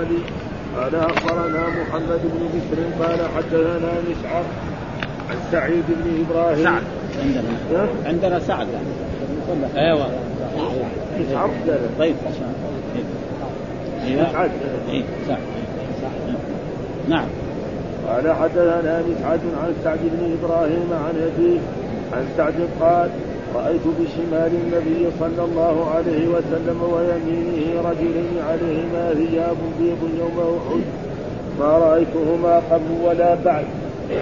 علي قال أخبرنا محمد بن بشر قال حدثنا مسعر عن سعيد بن إبراهيم. سعد. عندنا عندنا سعد. أيوه. مسعر طيب. أيوه. أيوه سعد. نعم. قال حدثنا مسعد عن سعد بن إبراهيم عن أبيه عن سعد قال رأيت بشمال النبي صلى الله عليه وسلم ويمينه رجلين عليهما ثياب بيض يوم أحد ما رأيتهما قبل ولا بعد.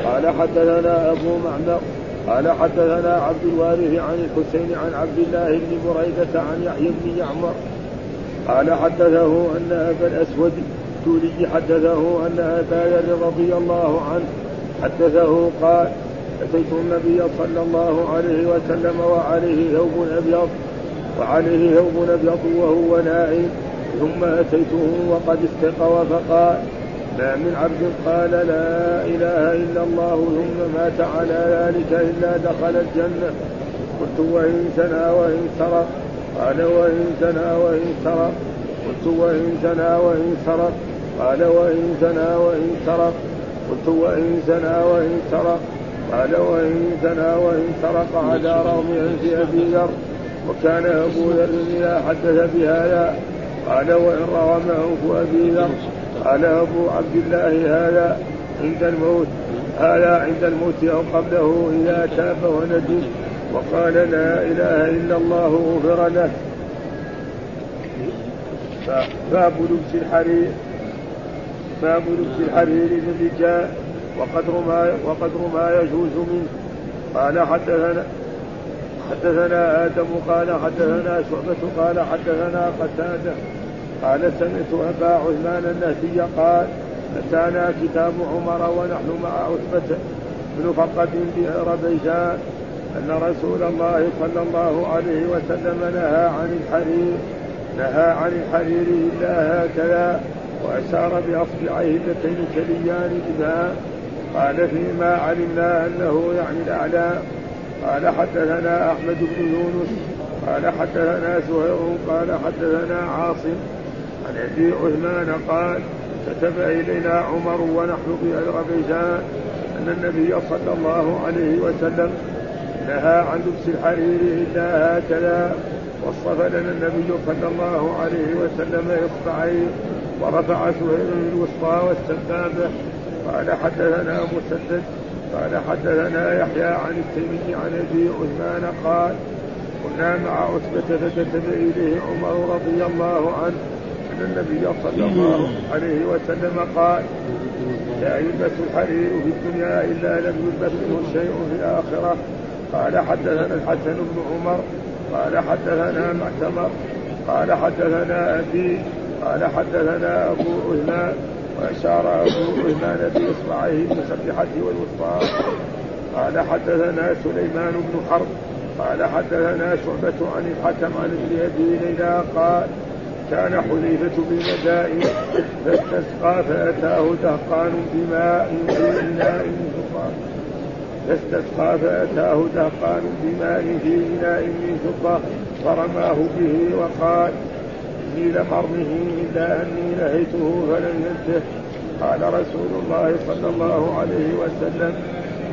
قال حدثنا أبو معمر قال حدثنا عبد الوارث عن الحسين عن عبد الله بن بريدة عن يحيى بن يعمر. قال حدثه أن أبا الأسود الدولي حدثه أن أبا ذر رضي الله عنه حدثه قال أتيت النبي صلى الله عليه وسلم وعليه ثوب أبيض وعليه ثوب أبيض وهو نائم. ثم أتيته وقد استيقظ فقال ما من عبد قال لا إله إلا الله ثم مات على ذلك إلا دخل الجنة. قلت وإن زنى وإن سرق. قال وإن زنى وإن سرق. قلت وإن زنى وإن سرق. قال وإن زنى وإن سرق. قلت وإن زنى وإن سرق. قال وإن وإن سرق على رغم أنف أبي ذر وكان أبو ذر إذا حدث بهذا قال وإن رغم أنف أبي ذر قال أبو عبد الله هذا عند الموت هذا عند الموت أو قبله إذا تاب وندم وقال لا إله إلا الله غفر له. باب لبس الحرير باب لبس الحرير للرجال. وقدر ما وقدر ما يجوز منه. قال حدثنا حدثنا آدم قال حدثنا شعبة قال حدثنا قتادة. قال سمعت أبا عثمان النهدي قال أتانا كتاب عمر ونحن مع عتبة بن فرقة بربيشان أن رسول الله صلى الله عليه وسلم نهى عن الحرير نهى عن الحرير إلا هكذا واشار باصبعيه اللتين كليان بها قال فيما علمنا أنه يعني الاعلام قال حدثنا أحمد بن يونس قال حدثنا زهير قال حدثنا عاصم. عن أبي عثمان قال كتب إلينا عمر ونحن باذربيجان أن النبي صلى الله عليه وسلم نهى عن لبس الحرير إلا هكذا وصف لنا النبي صلى الله عليه وسلم اصبعين ورفع سهيل الوسطى والسبابه قال حدثنا مسدد قال حدثنا يحيى عن التيمي عن أبي عثمان قال كنا مع عتبة فكتب إليه عمر رضي الله عنه. أن النبي صلى الله عليه وسلم قال لا يلبس الحرير في الدنيا إلا لم يلبس منه شيء في الآخرة. قال حدثنا الحسن بن عمر قال حدثنا معتمر قال حدثنا أبي قال حدثنا أبو عثمان وأشار أبو عثمان بإصبعيه المسبحة والوسطى قال حدثنا سليمان بن حرب. قال حدثنا شعبة عن الحكم عن ابن أبي ليلى قال كان حذيفة بالمدائن فاستسقى فأتاه دهقان بماء في إناء من فضة فاستسقى فأتاه دهقان بماء في إناء من فضة فرماه به وقال إني لمرمه إلا أني نهيته فلم ينته. قال رسول الله صلى الله عليه وسلم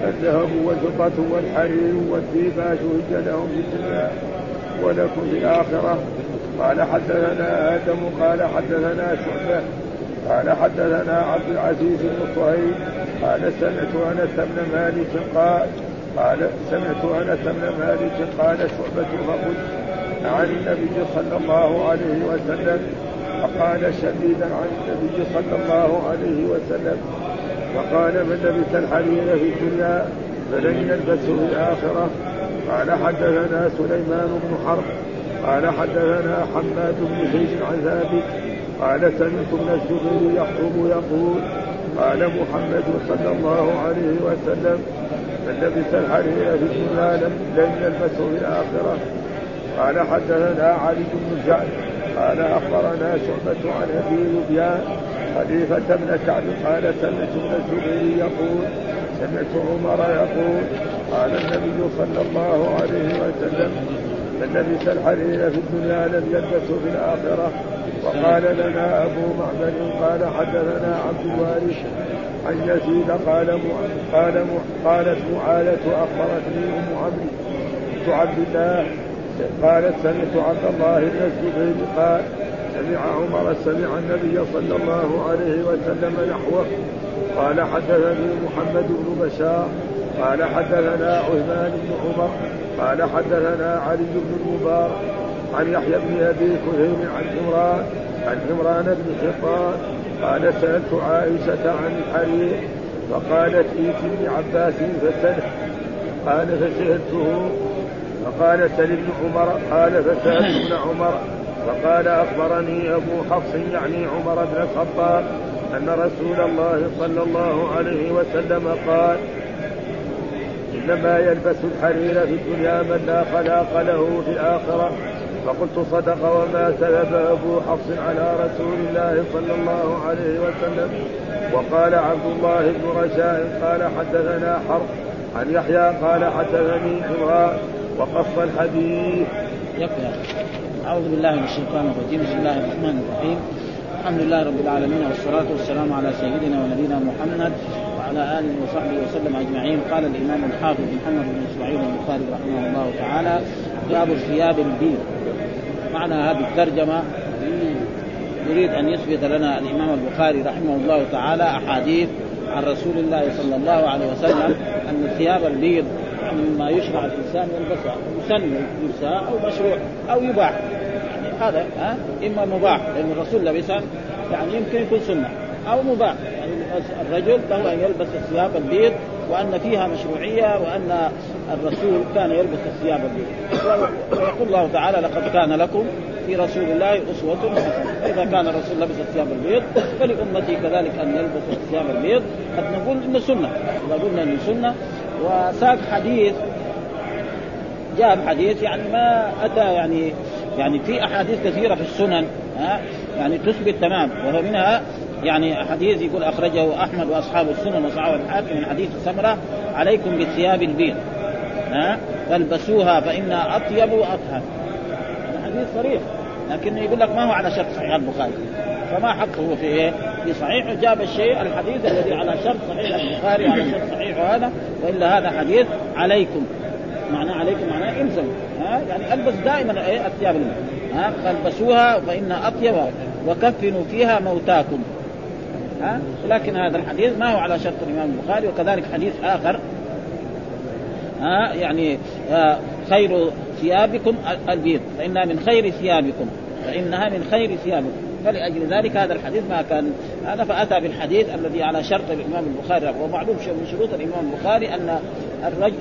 الذهب والفضة والحرير والديباج هج لهم في الدنيا ولكم في الآخرة. قال حدثنا آدم قال حدثنا شعبة قال حدثنا عبد العزيز بن صهيب قال سمعت أنس بن مالك قال قال سمعت أنس بن مالك قال شعبة فقلت عن النبي صلى الله عليه وسلم فقال شديدا عن النبي صلى الله عليه وسلم وقال من لبس الحرير في الدنيا فلن يلبسه في الآخرة. قال حدثنا سليمان بن حرب قال حدثنا حماد بن زيد عن ثابت قال سمعت ابن الزبير يخطب يقول قال محمد صلى الله عليه وسلم من لبس الحرير في الدنيا لم يلبسه في الآخرة. قال حدثنا علي بن جعد قال أخبرنا شعبة عن أبي لبيان خليفة بن سعد قال سمعت ابن الزبير يقول سمعت عمر يقول قال النبي صلى الله عليه وسلم من لبس الحرير في الدنيا لم يلبسه في الآخرة. وقال لنا أبو معبد قال حدثنا عبد الوارث عن يزيد قال قال قالت معالة أخبرتني أم عمرو بنت عبد الله قالت سمعت عبد الله بن الزبير قال سمع عمر سمع النبي صلى الله عليه وسلم نحوه. قال حدثني محمد بن بشار. قال حدثنا عثمان بن عمر. قال حدثنا علي بن المبارك. عن يحيى بن أبي كهيل عن عمران. عن عمران بن حطان قال سألت عائشة عن الحرير. فقالت ائت ابن عباس قال فسالته فقال سل ابن عمر قال فسالت ابن عمر فقال أخبرني أبو حفص يعني عمر بن الخطاب أن رسول الله صلى الله عليه وسلم قال إنما يلبس الحرير في الدنيا من لا خلاق له في الآخرة. فقلت صدق وما كذب أبو حفص على رسول الله صلى الله عليه وسلم. وقال عبد الله بن رجاء قال حدثنا حرب عن يحيى قال حدثني عمران وقص الحديث. يكفي أعوذ بالله من الشيطان الرجيم. بسم الله الرحمن الرحيم. الحمد لله رب العالمين والصلاة والسلام على سيدنا ونبينا محمد وعلى آله وصحبه وسلم أجمعين. قال الإمام الحافظ محمد بن إسماعيل البخاري رحمه الله تعالى باب الثياب البيض معنى هذه الترجمة يريد أن يثبت لنا الإمام البخاري رحمه الله تعالى أحاديث عن رسول الله صلى الله عليه وسلم أن الثياب البيض مما يشرع الإنسان يلبسها يسن لبسها أو مشروع أو يباح. يعني هذا ها؟ إما مباح لأن الرسول لبسها يعني يمكن يكون سنة أو مباح. يعني الرجل له أن يلبس الثياب البيض وأن فيها مشروعية وأن الرسول كان يلبس الثياب البيض. ويقول الله تعالى لقد كان لكم في رسول الله أسوة حسنة. فاذا كان الرسول لبس الثياب البيض فلأمتي كذلك أن يلبسوا الثياب البيض. قد نقول انه سنة. إذا قلنا انه سنة وساق حديث جاء حديث يعني ما أتى يعني يعني في أحاديث كثيرة في السنن ها؟ يعني تثبت تمام. وهو منها يعني حديث يقول أخرجه أحمد وأصحاب السنن وصحابه الحاكم من حديث سمرة عليكم بالثياب البيض ها؟ فالبسوها فانها أطيب وأطهر حديث صريح لكن يقول لك ما هو على شرط صحيح البخاري. فما حطه في إيه؟ في صحيح جاب الشيء الحديث الذي على شرط صحيح البخاري على شرط صحيح هذا وإلا هذا حديث عليكم. معناه عليكم معناه إلزم. ها؟ يعني ألبس دائما إيه؟ الثياب ها؟ فالبسوها فانها أطيب وكفنوا فيها موتاكم. ها؟ لكن هذا الحديث ما هو على شرط الإمام البخاري وكذلك حديث آخر. ها؟ يعني آه خير ثيابكم البيض فإنها من خير ثيابكم. فإنها من خير ثيابكم. فلأجل ذلك هذا الحديث ما كان هذا فأتى بالحديث الذي على شرط الإمام البخاري ومعلوم من شروط الإمام البخاري أن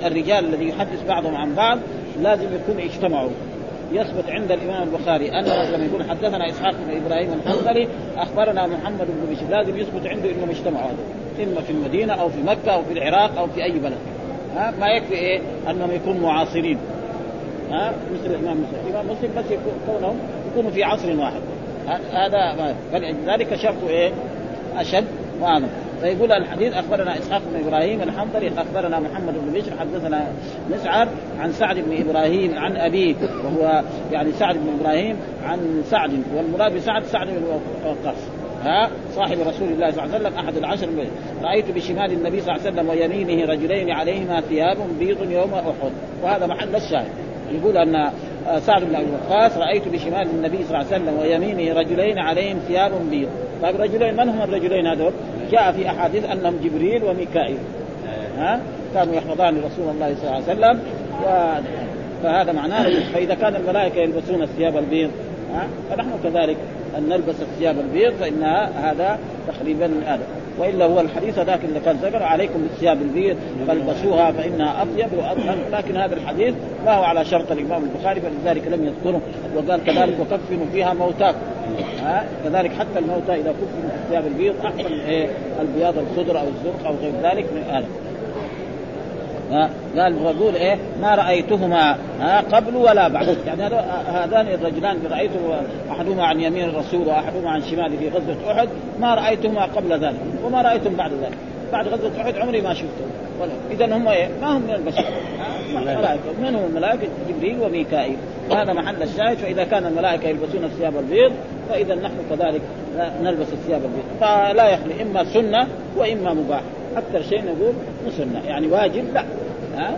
الرجال الذي يحدث بعضهم عن بعض لازم يكون اجتمعوا. يثبت عند الإمام البخاري أن لما يقول حدثنا إسحاق بن إبراهيم الحنظلي أخبرنا محمد بن بشير. لازم يثبت عنده إنهم اجتمعوا. إما في المدينة أو في مكة أو في العراق أو في أي بلد. ها ما يكفي إيه؟ أنهم يكونوا معاصرين. ها مثل الإمام مسلم. الإمام مسلم بس يكون كونهم يكونوا في عصر واحد. هذا فلذلك شرط إيه؟ أشد واعظم فيقول الحديث أخبرنا إسحاق بن إبراهيم الحنظلي أخبرنا محمد بن بشر حدثنا مسعر عن سعد بن إبراهيم عن ابيه وهو يعني سعد بن إبراهيم عن سعد والمراد بسعد سعد بن وقاص. ها؟ صاحب رسول الله صلى الله عليه وسلم أحد العشر رأيت بشمال النبي صلى الله عليه وسلم ويمينه رجلين عليهما ثياب بيض يوم أحد. وهذا محل الشاهد. يقول أن سعد بن أبي وقاص رأيت بشمال النبي صلى الله عليه وسلم ويمينه رجلين عليهم ثياب بيض. طيب رجلين من هم الرجلين هذول؟ جاء في أحاديث أنهم جبريل وميكائيل. ها؟ كانوا يحفظان رسول الله صلى الله عليه وسلم. و... فهذا معناه فاذا كان الملائكة يلبسون الثياب البيض فنحن كذلك أن نلبس الثياب البيض فان هذا تقريبا هذا. وإلا هو الحديث ذاك اللي كان ذكر عليكم بالثياب البيض فالبسوها فإنها أطيب وأطهر. لكن هذا الحديث ما هو على شرط الإمام البخاري فلذلك لم يذكره. وقال كذلك وكفنوا فيها موتاكم. ها؟ كذلك حتى الموتى إذا كفنوا في الثياب البيض أحسن إيه؟ البياض الخضر أو الزرق أو غير ذلك من هذا. قال ويقول إيه؟ ما رأيتهما قبل ولا بعد. يعني هذان الرجلان رايته أحدهما عن يمين الرسول وأحدهما عن شماله في غزوة أحد ما رأيتهما قبل ذلك وما رأيتهم بعد ذلك. بعد غزوة أحد عمري ما شفتهم. اذا هم إيه؟ ما هم من البشر. ملائكة. من هم الملائكه؟ جبريل وميكائيل. وهذا محل الشاهد. فإذا كان الملائكة يلبسون الثياب البيض فإذا نحن كذلك نلبس الثياب البيض. فلا يخلي إما سنة وإما مباح. أكثر شيء نقول سنة. يعني واجب لا. ها؟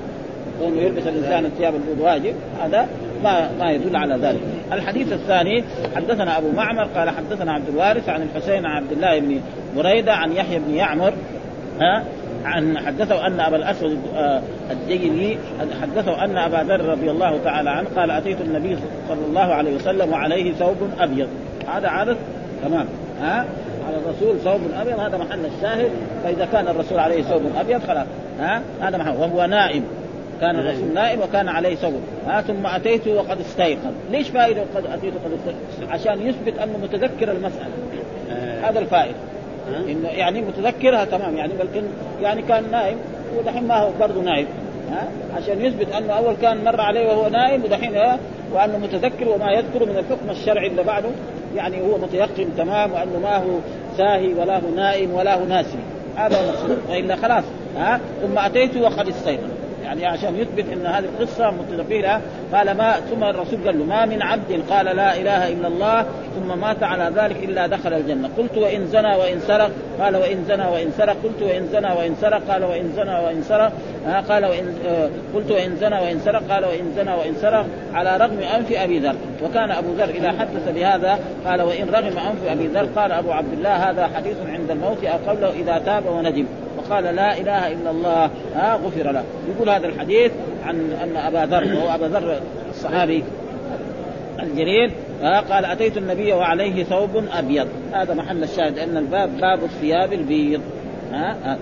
كونه يلبس الإنسان الثياب البيض واجب هذا ما ما يدل على ذلك. الحديث الثاني حدثنا أبو معمر قال حدثنا عبد الوارث عن الحسين عن عبد الله بن بريدة عن يحيى بن يعمر ها؟ عن حدثه أن أبا الأسود آه، الديلي حدثه أن أبا ذر رضي الله تعالى عنه قال أتيت النبي صلى الله عليه وسلم وعليه ثوب أبيض. هذا عادة تمام. ها؟ على الرسول ثوب أبيض هذا محل الشاهد. فإذا كان الرسول عليه ثوب أبيض خلاص. ها؟ هذا محل. وهو نائم. كان الرسول نائم وكان عليه ثوب. ها؟ ثم أتيته وقد استيقظ. ليش فائدة قد أتيته قد استيقظ؟ عشان يثبت أنه متذكر المسألة. آه. هذا الفائدة. انه يعني متذكرها تمام. يعني بل يعني كان نايم ودحين ما هو برضه نايم ها؟ عشان يثبت أنه أول كان مر عليه وهو نايم ودحين وأنه متذكر وما يذكر من الحكم الشرعي اللي بعده. يعني هو متيقن تمام وأنه ما هو ساهي ولا هو نائم ولا هو ناسي. هذا هو المقصود. والا خلاص ها؟ ثم أتيت وقد استيقظ يعني عشان يثبت إن هذه القصة متفقين قال ما ثم الرسول قال له ما من عبد قال لا إله إلا الله ثم مات على ذلك إلا دخل الجنة. قلت وإن زنى وإن سرق. قال وإن زنى وإن سرق. قلت وإن زنى وإن سرق. قال وإن زنى وإن سرق. قال وإن آه، قلت وإن زنى وإن سرق. قال وإن زنى وإن سرق. على رغم أنف أبي ذر. وكان أبو ذر إذا حدث بهذا قال وإن رغم أنف أبي ذر. قال أبو عبد الله هذا حديث عند الموت أو قبله إذا تاب وندم وقال لا إله إلا الله. ها غفر له. يقول هذا الحديث عن أن أبا ذر وهو أبا ذر الصحابي الجليل قال أتيت النبي وعليه ثوب أبيض. هذا محل الشاهد أن الباب باب الثياب البيض. ها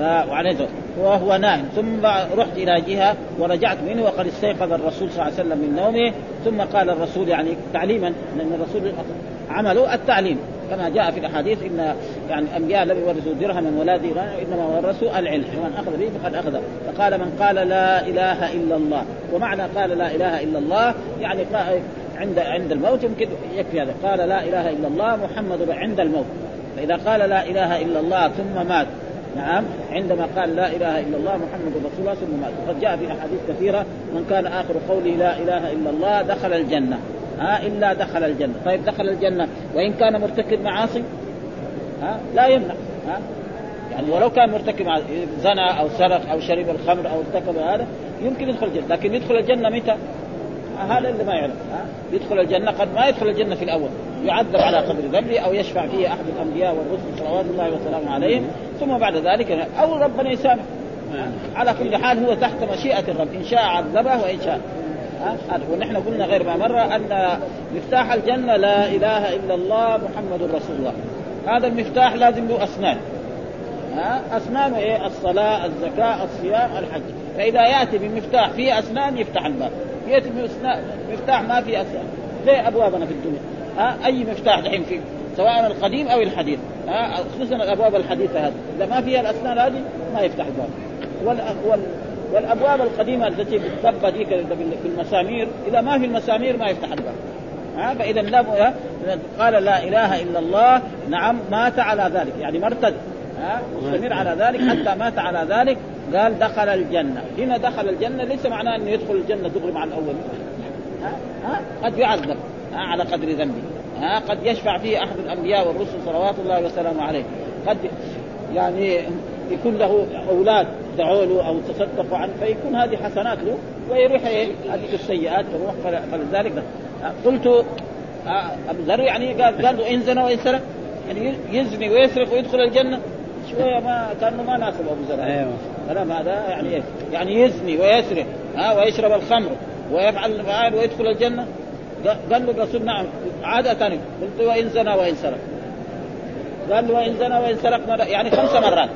وعليه ثوب. وهو نائم. ثم رحت إلى جهة ورجعت منه وقد استيقظ الرسول صلى الله عليه وسلم من نومه. ثم قال الرسول يعني تعليما لأن الرسول عمله التعليم. كما جاء في الأحاديث إن يعني الأنبياء لم يورثوا درهما ولا دينارا إنما ورثوا العلم. ومن أخذ به فقد أخذ. فقال من قال لا إله إلا الله. ومعنى قال لا إله إلا الله يعني عند عند الموت يمكن يكفي هذا. قال لا إله إلا الله محمد عند الموت. فإذا قال لا إله إلا الله ثم مات نعم عندما قال لا إله إلا الله محمد رسول الله ثم مات. وقد جاء في أحاديث كثيرة من كان آخر قوله لا إله إلا الله دخل الجنة. ها إلا دخل الجنة. طيب دخل الجنة وإن كان مرتكب معاصي ها لا يمنع ها. يعني ولو كان مرتكب زنى أو سرق أو شرب الخمر أو ارتكب هذا يمكن يدخل الجنة. لكن يدخل الجنة متى؟ هذا اللي ما يعرف ها؟ يدخل الجنة قد ما يدخل الجنة في الأول. يعذب على قدر ذنبه أو يشفع فيه أحد الأنبياء والرسل صلوات الله وسلامه عليهم. ثم بعد ذلك أو ربنا يسامح. على كل حال هو تحت مشيئة الرب. إن شاء عذبه وإن شاء ونحن قلنا غير ما مره أن مفتاح الجنة لا إله إلا الله محمد رسول الله. هذا المفتاح لازم له أسنان. ها؟ أسنان إيه؟ الصلاة الزكاة الصيام الحج. فإذا يأتي بمفتاح فيه أسنان يفتح الباب. يأتي بمفتاح ما فيه أسنان. زي أبوابنا في الدنيا. ها؟ أي مفتاح دحين فيه سواء القديم أو الحديث. ها؟ خصوصا الأبواب الحديثة هذه. إذا ما فيها الأسنان هذه ما يفتح الباب. وال... والأبواب القديمة التي بالضبه دي بالمسامير إذا ما في المسامير ما يفتح الباب. ها فإذا لا قال لا إله إلا الله نعم مات على ذلك. يعني مرتد ها مستمر على ذلك حتى مات على ذلك قال دخل الجنة. هنا دخل الجنة ليس معناه إنه يدخل الجنة دغري مع الأول ها ها قد يعذب ها على قدر ذنبه. ها قد يشفع فيه أحد الأنبياء والرسل صلوات الله وسلامه عليه. قد يعني يكون له أولاد. دعوا له أو تصدقوا عنه فيكون هذه حسنات له ويروح إيه؟ هذه السيئات تروح فلذلك قلت آه، ابو ذر يعني قال قال له إن زنى وإن سرق يعني يزني ويسرق ويدخل الجنة. شوية ما كأنه ما ناسب أبو ذر. أيوه. كلام هذا يعني إيه؟ يعني يزني ويسرق ها ويشرب الخمر ويفعل الفعال ويدخل الجنة. قال له الرسول نعم عاد ثاني قلت وإن زنى وإن سرق. قال له وإن زنى وإن سرق يعني خمس مرات.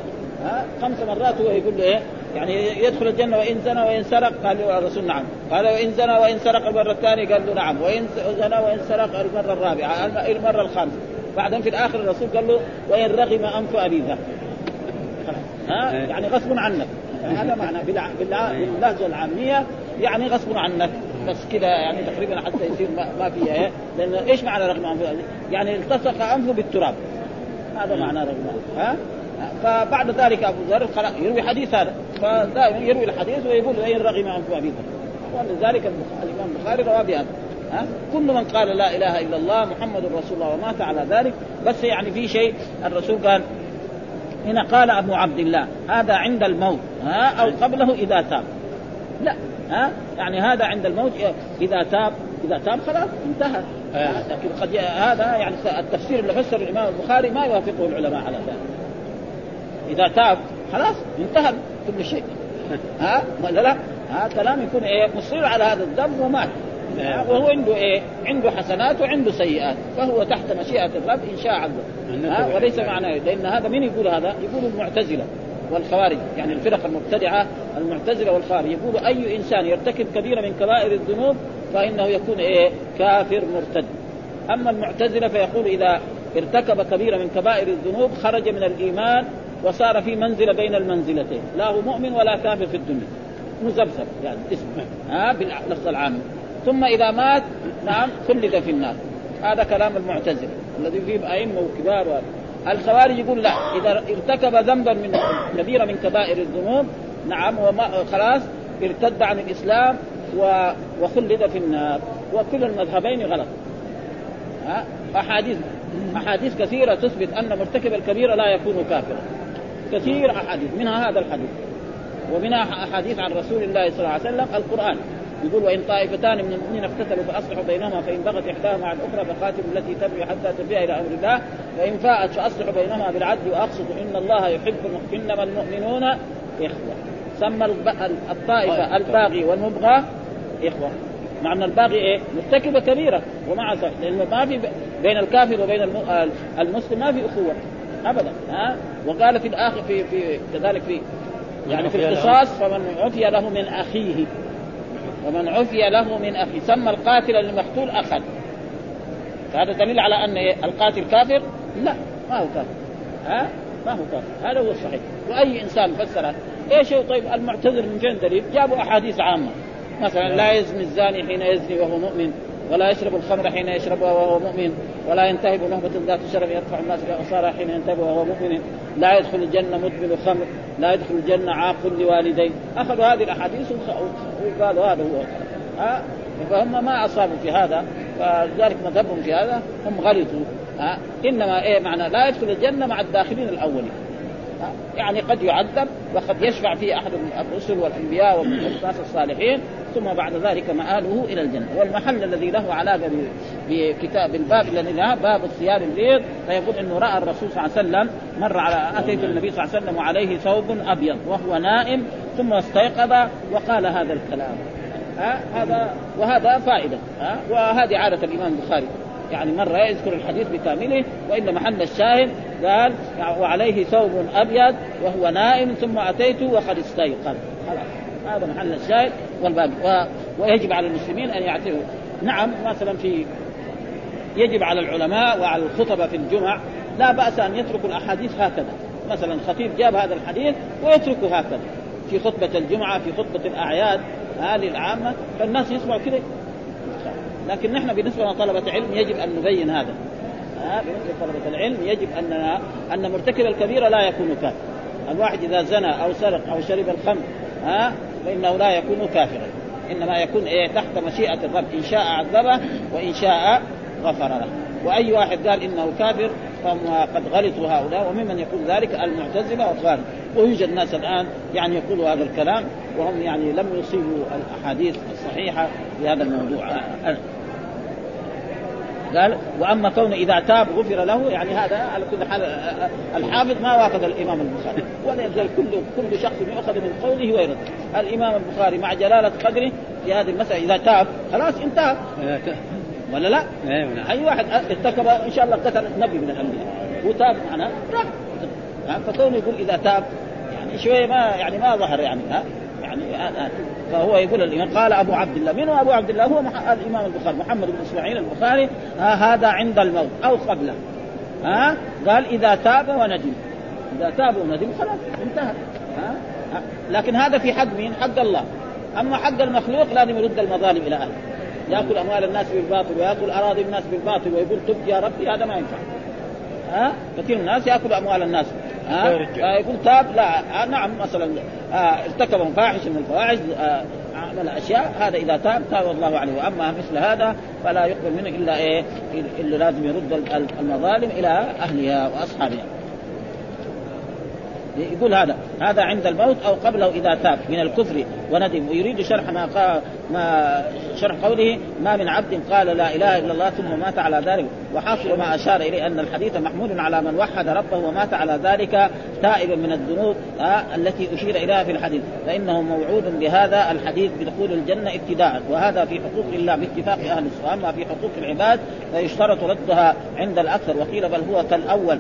ها خمس مرات هو يقول له إيه؟ يعني يدخل الجنة وإن زنى وإن سرق قال له الرسول نعم. قال وإن زنى وإن سرق المرة الثانية قال له نعم. وإن زنى وإن سرق المرة الرابعة المرة الخامسة. بعدين في الآخر الرسول قال له وإن رغم أنف ابي ذر ها؟ إيه. يعني غصب عنك. هذا معنى باللهجة العامية يعني غصب عنك. بس كذا يعني تقريبا حتى يصير ما فيها إيه؟ لأن إيش معنى رغم أنف يعني التصق أنفه بالتراب. هذا معنى رغم ها؟ فبعد ذلك أبو ذر يروي حديث هذا. فدائما يروي الحديث ويقول أين رغم انف أبي ذر؟ ولذلك الإمام البخاري روى بهذا. ها؟ كل من قال لا إله إلا الله محمد رسول الله ومات على ذلك بس يعني في شيء الرسول قال هنا قال أبو عبد الله هذا عند الموت ها؟ أو قبله إذا تاب. لا ها؟ يعني هذا عند الموت إذا تاب إذا تاب خلاص انتهى. آه. لكن قد هذا يعني التفسير اللي فسر الإمام البخاري ما يوافقه العلماء على ذلك. إذا تاب خلاص انتهى كل شيء. ها؟ ولا لا؟ ها؟ كلام يكون إيه؟ مصر على هذا الذنب ومات. وهو عنده إيه؟ عنده حسنات وعنده سيئات. فهو تحت مشيئة الرب إن شاء عذب ها؟ وليس معناه لأن هذا من يقول هذا؟ يقول المعتزلة والخوارج يعني الفرق المبتدعة المعتزلة والخوارج. يقول أي إنسان يرتكب كبيرة من كبائر الذنوب فإنه يكون إيه؟ كافر مرتد. أما المعتزلة فيقول إذا ارتكب كبيرة من كبائر الذنوب خرج من الإيمان وصار في منزلة بين المنزلتين. لا هو مؤمن ولا كافر في الدنيا. مزبزب يعني اسمه ها باللفظ العام. ثم إذا مات نعم خلد في النار. هذا كلام المعتزلة الذي فيه أئمة وكبار الخوارج يقول لا. إذا ارتكب ذنبا من كبيره من كبائر الذنوب نعم وما خلاص ارتد عن الإسلام وخلد في النار. وكل المذهبين غلط. ها احاديث أحاديث كثيرة تثبت أن مرتكب الكبيره لا يكون كافرا. كثير أحاديث منها هذا الحديث. ومنها أحاديث عن رسول الله صلى الله عليه وسلم القرآن. يقول وإن طائفتان من المؤمنين اقتتلوا فأصلحوا بينهما فإن بغت إحداهما على الأخرى فقاتلوا التي تبغي حتى ترجع إلى أمر الله. فان فاءت فأصلحوا بينهما بالعدل وأقسطوا إن الله يحب إنما المؤمنون إخوة. سمى الطائفة الباغي والمبغى إخوة. مع أن الباغي إيه؟ مرتكبة كبيرة. ومع لأنه ما في بين الكافر وبين المسلم ما في أخوة. ابدا ها؟ وقال في الآخر في في كذلك في يعني في القصاص فمن عفي له من أخيه. ومن عفي له من أخيه. سمى القاتل المقتول أخا. فهذا دليل على أن القاتل كافر؟ لا ما هو كافر ها؟ ما هو كافر. هذا هو الصحيح. وأي إنسان فسر إيش هو؟ طيب المعتذر من فين دليل؟ جابوا أحاديث عامة. مثلا لا يزني الزاني حين يزني وهو مؤمن. ولا يشرب الخمر حين يشربها وهو مؤمن ولا ينتهب نهبة ذات شرف يرفع الناس بأبصارها حين ينتهب وهو مؤمن. لا يدخل الجنة مدمن خمر لا يدخل الجنة عاق لوالديه. أخذوا هذه الأحاديث وقالوا هذا هو. فهم ما أصابوا في هذا فلذلك مذهبهم في هذا هم غلطوا. إنما إيه معنى؟ لا يدخل الجنة مع الداخلين الأولين. يعني قد يعذب وقد يشفع فيه أحد الرسل والأنبياء والناس الصالحين ثم بعد ذلك مآله إلى الجنة. والمحل الذي له علاقة بكتاب الباب الذي باب الثياب البيض. فيقول إنه رأى الرسول صلى الله عليه وسلم مر على أتيت النبي صلى الله عليه وسلم وعليه ثوب أبيض وهو نائم ثم استيقظ وقال هذا الكلام. ها؟ هذا وهذا فائدة. ها؟ وهذه عادة الإمام البخاري. يعني مرة يذكر الحديث بكامله وإن محل الشاهد قال وعليه ثوب أبيض وهو نائم ثم أتيت وقد استيقظ. خلاص هذا محل الشاهد والباقي. و... ويجب على المسلمين أن يعتبروا نعم مثلا في يجب على العلماء وعلى الخطبة في الجمع لا بأس أن يتركوا الأحاديث هكذا. مثلا خطيب جاب هذا الحديث ويتركه هكذا. في خطبة الجمعة في خطبة الأعياد هذه العامة فالناس يسمعوا كذا. لكن نحن بالنسبة لنا طلبة علم يجب أن نبين هذا. ها بالنسبة لطلبة العلم يجب اننا أن مرتكب الكبيره لا يكون كافرا. الواحد إذا زنى أو سرق أو شرب الخمر ها فإنه لا يكون كافرا. إنما يكون إيه تحت مشيئة الرب. إن شاء عذبه وإن شاء غفر له. وأي واحد قال إنه كافر فهم قد غلطوا هؤلاء وممن يقول ذلك المعتزلة والخوارج ويوجد ناس الآن يعني يقولوا هذا الكلام وهم يعني لم يصيبوا الأحاديث الصحيحة في هذا الموضوع. قال وأما كونه إذا تاب غفر له يعني هذا على كل حال الحافظ ما وافق الإمام البخاري. ولا يزال كل كل شخص يؤخذ من قوله ويرد. الإمام البخاري مع جلالة قدره في هذه المسألة إذا تاب خلاص انتهى. ولا لا؟ أي واحد ارتكب إن شاء الله قتل نبي من الأنبياء. وتاب معناه راح. فكونه يقول إذا تاب يعني شوية ما يعني ما ظهر يعني ها. يعني فهو يقول الإمام قال أبو عبد الله. من هو أبو عبد الله؟ هو الإمام البخاري محمد بن إسماعيل البخاري. هذا عند الموت أو قبله. ها قال إذا تاب وندم. إذا تاب وندم خلاص انتهى. ها لكن هذا في حق مين؟ حق الله. أما حق المخلوق لازم يرد المظالم إلى أهله. يأكل أموال الناس بالباطل ويأكل أراضي الناس بالباطل ويقول تب يا ربي هذا ما ينفع. ها؟ كثير من الناس ياكل أموال الناس. ها؟ آه يقول تاب لا آه نعم مثلا آه ارتكب فاحش من الفواحش آه عمل أشياء هذا إذا تاب تاب الله عليه. وأما مثل هذا فلا يقبل منه إلا إيه؟ إلا لازم يرد المظالم إلى أهلها وأصحابها. يقول هذا هذا عند الموت أو قبله إذا تاب من الكفر. وندم. ويريد شرح ما قال ما شرح قوله ما من عبد قال لا إله إلا الله ثم مات على ذلك. وحاصل ما أشار إليه أن الحديث محمول على من وحد ربه ومات على ذلك تائبا من الذنوب آه التي أشير إليها في الحديث. فإنه موعود بهذا الحديث بدخول الجنة ابتداء. وهذا في حقوق الله باتفاق أهل السنة واما في حقوق العباد فيشترط ردها عند الأكثر. وقيل بل هو كالأول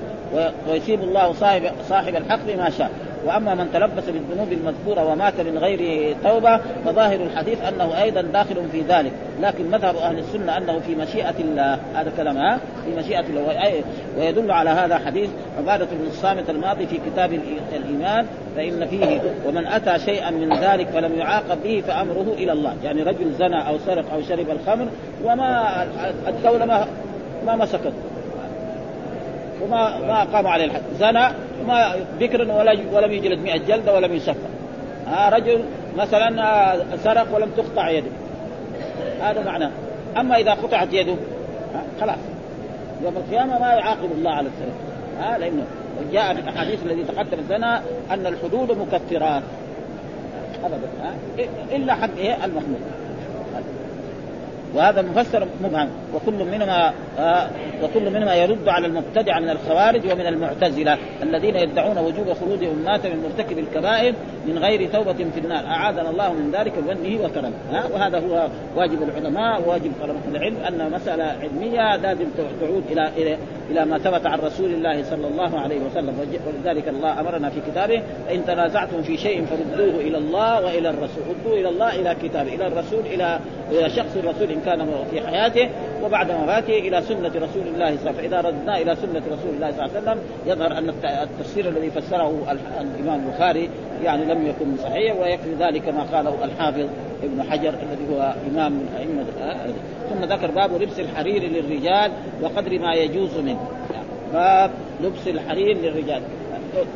ويصيب الله صاحب صاحب الحق بما شاء. وأما من تلبس بالذنوب المذكورة ومات من غير توبة فظاهر الحديث أنه أيضا داخل في ذلك. لكن مذهب أهل السنة أنه في مشيئة الله هذا كلام ها؟ في مشيئة الله. ويدل على هذا حديث عبادة بن الصامت الماضي في كتاب الإيمان فإن فيه ومن أتى شيئا من ذلك فلم يعاقب به فأمره إلى الله. يعني رجل زنى أو سرق أو شرب الخمر وما الدولة ما ما مسكته. وما ما قام عليه الحد. زنى ما بكر ولا ولم يجلد 100 جلدة ولم يسفر آه رجل مثلا آه سرق ولم تقطع يده. هذا معناه. أما إذا قطعت يده آه خلاص. يوم القيامة ما يعاقب الله على السرقة. آه لأنه جاء في الأحاديث الذي تقدم لنا أن الحدود مكفرات. ابدا آه إلا حق إيه؟ المخلوق وهذا مفسر مبهم. وكل منهما آه وكل منهما يرد على المبتدع من الخوارج ومن المعتزلة الذين يدعون وجوب خروج امات من مرتكب الكبائر من غير توبة في النار. أعاذنا الله من ذلك بمنه وكرمه. وهذا هو واجب العلماء وواجب طلبة العلم أن مسألة علمية لازم تعود إلى إلى ما ثبت عن رسول الله صلى الله عليه وسلم. ولذلك الله أمرنا في كتابه إن تنازعتم في شيء فردوه إلى الله وإلى الرسول. ردوه إلى الله إلى كتابه إلى الرسول إلى شخص الرسول. كان في حياته وبعد وفاته إلى سنة رسول الله صلى الله عليه وسلم. فاذا ردنا إلى سنة رسول الله صلى الله عليه وسلم يظهر أن التفسير الذي فسره الإمام البخاري يعني لم يكن صحيح ويكفي ذلك ما قاله الحافظ ابن حجر الذي هو إمام من ائمه ثم ذكر باب لبس الحرير للرجال وقدر ما يجوز منه. باب لبس الحرير للرجال.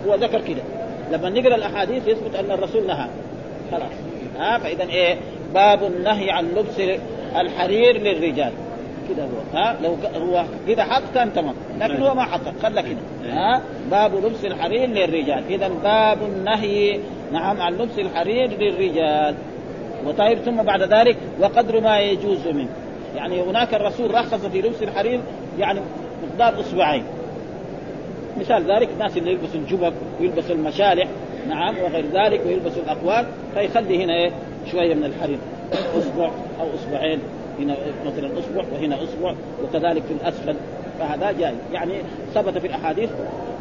هو ذكر كده. لما نقرأ الأحاديث يثبت أن الرسول نهى. خلاص. ها فإذا إيه؟ باب النهي عن لبس الحرير للرجال. كده هو. ها؟ لو هو كده حط كان تمام لكن هو ما حط خلى كده ها؟ باب لبس الحرير للرجال. اذا باب النهي. نعم عن لبس الحرير للرجال. وطيب ثم بعد ذلك وقدر ما يجوز منه. يعني هناك الرسول رخص في لبس الحرير يعني مقدار اصبعين مثال ذلك الناس اللي يلبسوا الجبب ويلبسوا المشالح نعم وغير ذلك ويلبسوا الأقوال فيخلي هنا إيه؟ شوية من الحرير. اصبع أو اصبعين هنا مثلا اصبع وهنا اصبع وكذلك في الأسفل. فهذا جائز يعني ثبت في الأحاديث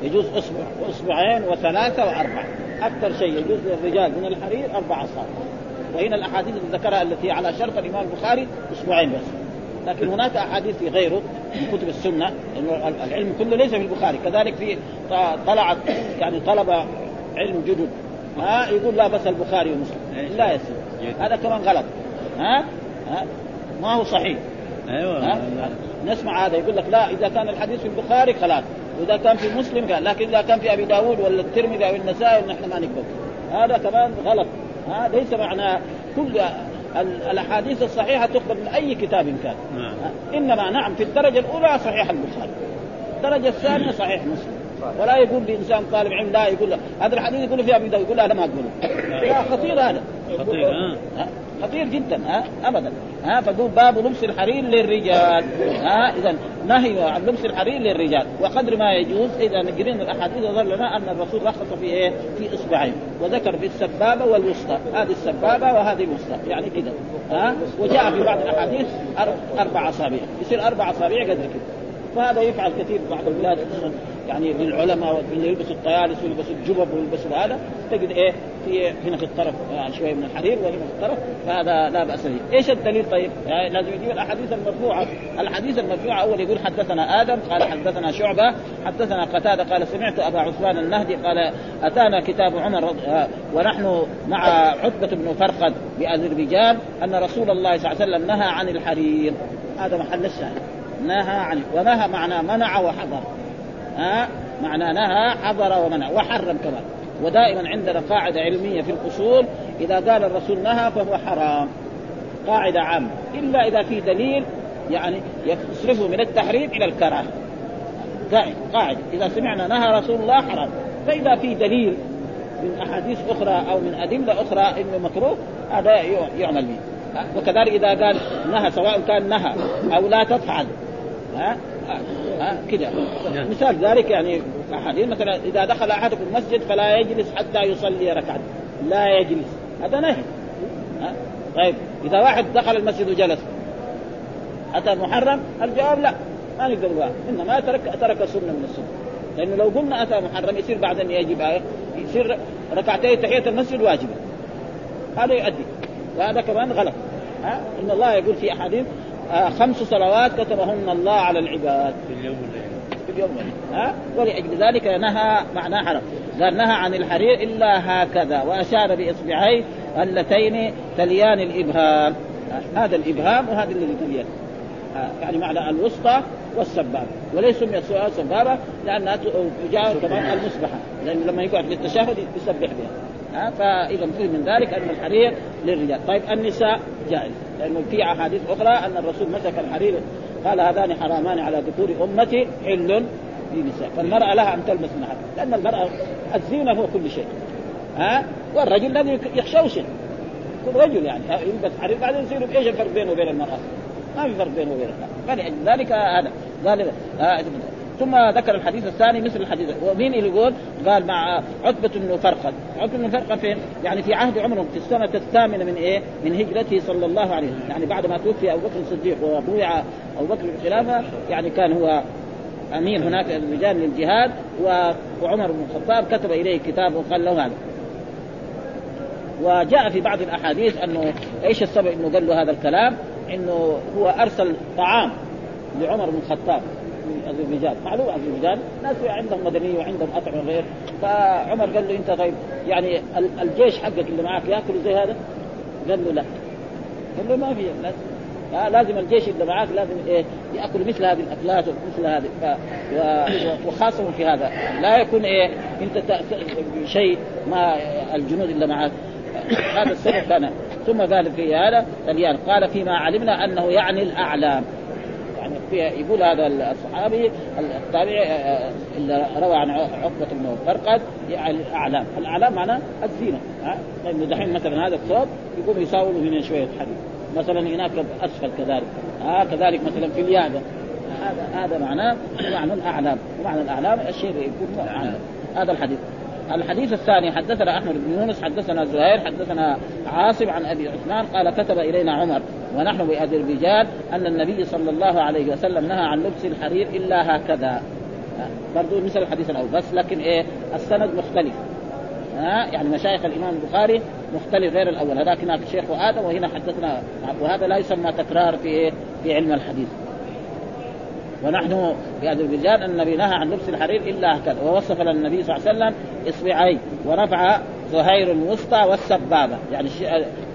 يجوز اصبع واصبعين وثلاثة وأربعة. أكثر شيء يجوز للرجال من الحرير أربع أصابع. وهنا الأحاديث اللي ذكرها التي على شرط الإمام البخاري اصبعين بس. لكن هناك أحاديث في غيره من كتب السنة العلم كله ليس في البخاري. كذلك في طلعت يعني طلبه علم جدد. ها يقول لا بس البخاري ومسلم. لا يصير هذا كمان غلط. ها؟ ها؟ ما هو صحيح. أيوه. ها؟ نسمع هذا يقول لك لا إذا كان الحديث في البخاري خلاص وإذا كان في مسلم قال لكن إذا كان في أبي داود ولا الترمذي أو النسائي نحن ما نقبل هذا كمان غلط. ها؟ ليس معنى كل الأحاديث الصحيحة تقبل من أي كتاب كان. نعم. إنما نعم في الدرجة الأولى صحيح البخاري. الدرجة الثانية صحيح مسلم. ولا يقول لإنسان طالب علم لا يقول له هذا الحديث يقول في أبي داود يقول لا أنا ما أقوله. لا خطير هذا. خطير ها؟ خطير جدا ها؟ ابدا ها؟ فقول باب لبس الحرير للرجال ها؟ اذا نهي عن لبس الحرير للرجال وقدر ما يجوز. اذا قرينا الأحاديث ظهر لنا أن الرسول رخص في إيه؟ في إصبعين وذكر في السبابة والوسطى هذه السبابة وهذه الوسطى يعني كذا ها؟ وجاء في بعض الأحاديث أربع أصابع يصير أربع أصابع قدر كذا فهذا يفعل كثير بعض البلاد يعني للعلماء اللي يلبسوا الطيالس ويلبسوا الجبب ويلبسوا هذا تجد إيه في هنا في الطرف يعني شوية من الحرير وهنا في الطرف فهذا لا بأس به، إيش الدليل طيب؟ يعني لازم يجيب الأحاديث المرفوعة، الحديث المرفوعة أول يقول حدثنا آدم قال حدثنا شعبة، حدثنا قتادة قال سمعت أبا عثمان النهدي قال أتانا كتاب عمر ونحن مع عتبة بن فرقد بأذربيجان أن رسول الله صلى الله عليه وسلم نهى عن الحرير، هذا محل الشاهد. نهى عنه ونهى معنى منع وحضر ها معنى نهى حضر ومنع وحرم كمان. ودائما عندنا قاعدة علمية في الأصول إذا قال الرسول نهى فهو حرام. قاعدة عامة. إلا إذا في دليل يعني يصرفه من التحريم إلى الكراهة. قاعدة إذا سمعنا نهى رسول الله حرام. فإذا في دليل من أحاديث أخرى أو من أدلة أخرى إنه مكروه هذا يعمل به. وكذلك إذا قال نهى سواء كان نهى أو لا تفعل. ها؟ كذا. مثال ذلك يعني أحاديث مثلا إذا دخل أحدكم المسجد فلا يجلس حتى يصلي ركعة. لا يجلس. هذا نهي؟ طيب إذا واحد دخل المسجد وجلس أتى محرم؟ الجواب لا. ما نقدر نقول إنما ترك ترك سنة من السنة. لأنه لو قلنا أتى محرم يصير بعد أن يجب آية يصير ركعتي تحية المسجد واجبة. هذا يؤدي. وهذا كمان غلط. ها؟ إن الله يقول في أحاديث آه خمس صلوات كتبهن الله على العباد. في اليوم والليله في اليوم والليله ها؟ ولأجل ذلك نهى معناه حرم قال نهى عن الحرير إلا هكذا وأشار بإصبعيه اللتين تليان الإبهام. هذا الإبهام وهذا الذي تليان. آه، يعني معنى الوسطى والسبابة. وليس سميت سبابة لأنها تجاوز كمان المسبحة. لأنه لما يقعد للتشهد يسبح بها. ها فإذا فيه من ذلك أن الحرير للرجال، طيب النساء جائز لأنه في أحاديث أخرى أن الرسول مسك الحرير قال هذان حرامان على ذكور أمتي حل للنساء، فالمرأة لها أن تلبس هذا، لأن المرأة الزينة هو كل شيء. ها؟ والرجل الذي يخشوشن يكون رجل يعني يلبس حرير بعدين يصير إيش الفرق بينه وبين المرأة؟ ما في فرق بينه وبين المرأة، فلذلك هذا قال ثم ذكر الحديث الثاني مثل الحديث ومين اللي يقول؟ قال مع عتبة بن فرقد، عتبة بن فرقد فين؟ يعني في عهد عمره في السنة الثامنة من إيه؟ من هجرته صلى الله عليه وسلم، يعني بعد ما توفي أبو بكر الصديق وبويع أبو بكر بالخلافة يعني كان هو أمير هناك الرجال للجهاد وعمر بن الخطاب كتب إليه كتاب وقال له هذا وجاء في بعض الأحاديث أنه إيش السبب إنه قال له هذا الكلام؟ إنه هو أرسل طعام لعمر بن الخطاب اذربيجان، معلوم اذربيجان ناس عندهم مدنية وعندهم اطعمه غير، فعمر قال له أنت طيب يعني الجيش حقك اللي معك يأكلوا زي هذا؟ قال له لا. قال له ما في لازم الجيش اللي معاك لازم إيه يأكلوا مثل هذه الأكلات ومثل هذه. وخاصة في هذا. لا يكون إيه أنت شيء ما الجنود اللي معك هذا السبب كان. ثم قال في هذا قال فيما علمنا أنه يعني الأعلام. يعني في يقول هذا الصحابي التابعي اللي روى عن عقبة بن فرقد يعني الأعلام، الأعلام معناه الزينة ها؟ لأنه دحين مثلا هذا الثوب يقوم يساوي هنا شوية حديد مثلا هناك أسفل كذلك ها؟ كذلك مثلا في الياده هذا هذا معناه معنى الأعلام. ومعنى الأعلام الشيء يكون هذا الحديث. الحديث الثاني حدثنا أحمد بن يونس حدثنا زهير حدثنا عاصم عن أبي عثمان قال كتب إلينا عمر ونحن باذربيجان أن النبي صلى الله عليه وسلم نهى عن لبس الحرير إلا هكذا. برضو مثل الحديث الأول بس لكن إيه؟ السند مختلف. ها؟ يعني مشايخ الإمام البخاري مختلف غير الأول. هذاك هناك الشيخ آدم وهنا حدثنا وهذا لا يسمى تكرار في إيه؟ في علم الحديث. ونحن في اذربيجان أن النبي نهى عن لبس الحرير إلا هكذا ووصف لنا النبي صلى الله عليه وسلم إصبعي ورفع زهير الوسطى والسبابة. يعني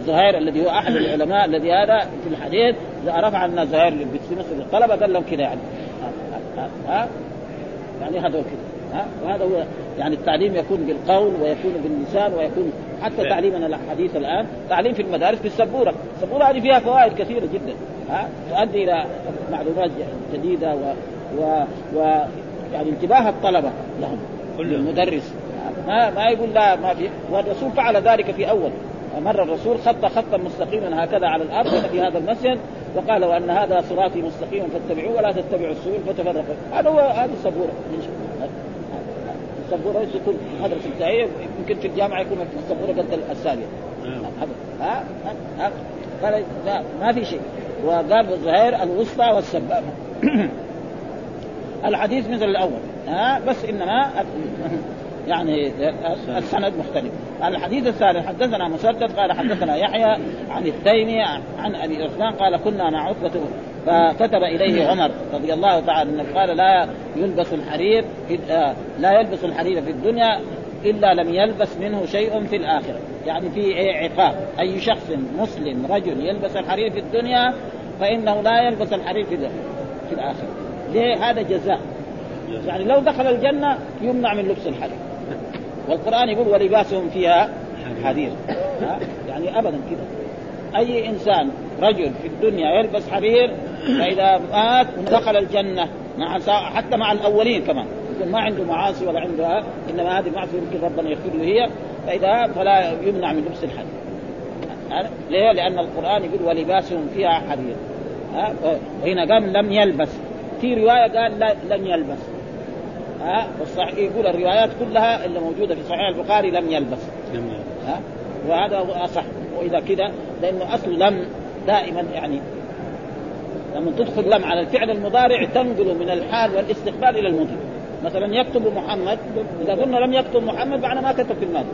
زهير الذي هو أحد العلماء الذي هذا في الحديث رفع لنا زهير في مسجد الطلبه قال لهم كذا يعني. ها؟ يعني هذا كذا ها؟ وهذا هو يعني التعليم يكون بالقول ويكون باللسان ويكون حتى تعليمنا الحديث الآن تعليم في المدارس بالسبورة، السبورة هذه فيها فوائد كثيرة جدا ها؟ تؤدي إلى معلومات جديدة و, و... و... يعني انتباه الطلبة لهم المدرس ما ما يقول لا ما في. والرسول فعل ذلك في أول. مر الرسول خط خطا مستقيما هكذا على الأرض في هذا المسجد وقال وأن هذا صراطي مستقيما فاتبعوه ولا تتبعوا السبل فتفرق هذا هو هذه السبورة. السبوره يكون مدرسة ابتدائيه يمكن في الجامعة يكون السبوره قد الثانية ها؟ ها؟ قال لا ما في شيء. وقال الظهير الوسطى والسبابه الحديث مثل الأول. ها؟ بس إنما يعني السند مختلف. الحديث الثالث حدثنا مسدد قال حدثنا يحيى عن التيمي عن أبي عثمان قال كنا مع عتبة فكتب إليه عمر رضي الله تعالى عنه قال لا يلبس الحرير آه، لا يلبس الحرير في الدنيا إلا لم يلبس منه شيء في الآخرة، يعني في عقاب، أي شخص مسلم رجل يلبس الحرير في الدنيا فإنه لا يلبس الحرير في في الآخرة. ليه؟ هذا جزاء يعني لو دخل الجنة يمنع من لبس الحرير والقرآن يقول ولباسهم فيها حرير؟ يعني ابدا كذا أي إنسان رجل في الدنيا يلبس حرير فإذا مات دخل الجنة مع حتى مع الأولين كمان. يكون ما عنده معاصي ولا عنده إنما هذه المعصيه يمكن ربنا يغفر له هي فإذا فلا يمنع من لبس الحرير ليه؟ لأن القرآن يقول ولباسهم فيها حرير. ها؟ وهنا قال لم يلبس. في رواية قال لن يلبس. ها؟ والصحيح يقول الروايات كلها اللي موجودة في صحيح البخاري لم يلبس. ها؟ وهذا هو أصح. وإذا كذا لأنه أصل لم دائما يعني لما تدخل لم على الفعل المضارع تنقل من الحال والاستقبال إلى المضي مثلا يكتب محمد إذا قلنا لم يكتب محمد معنى ما كتب في الماضي.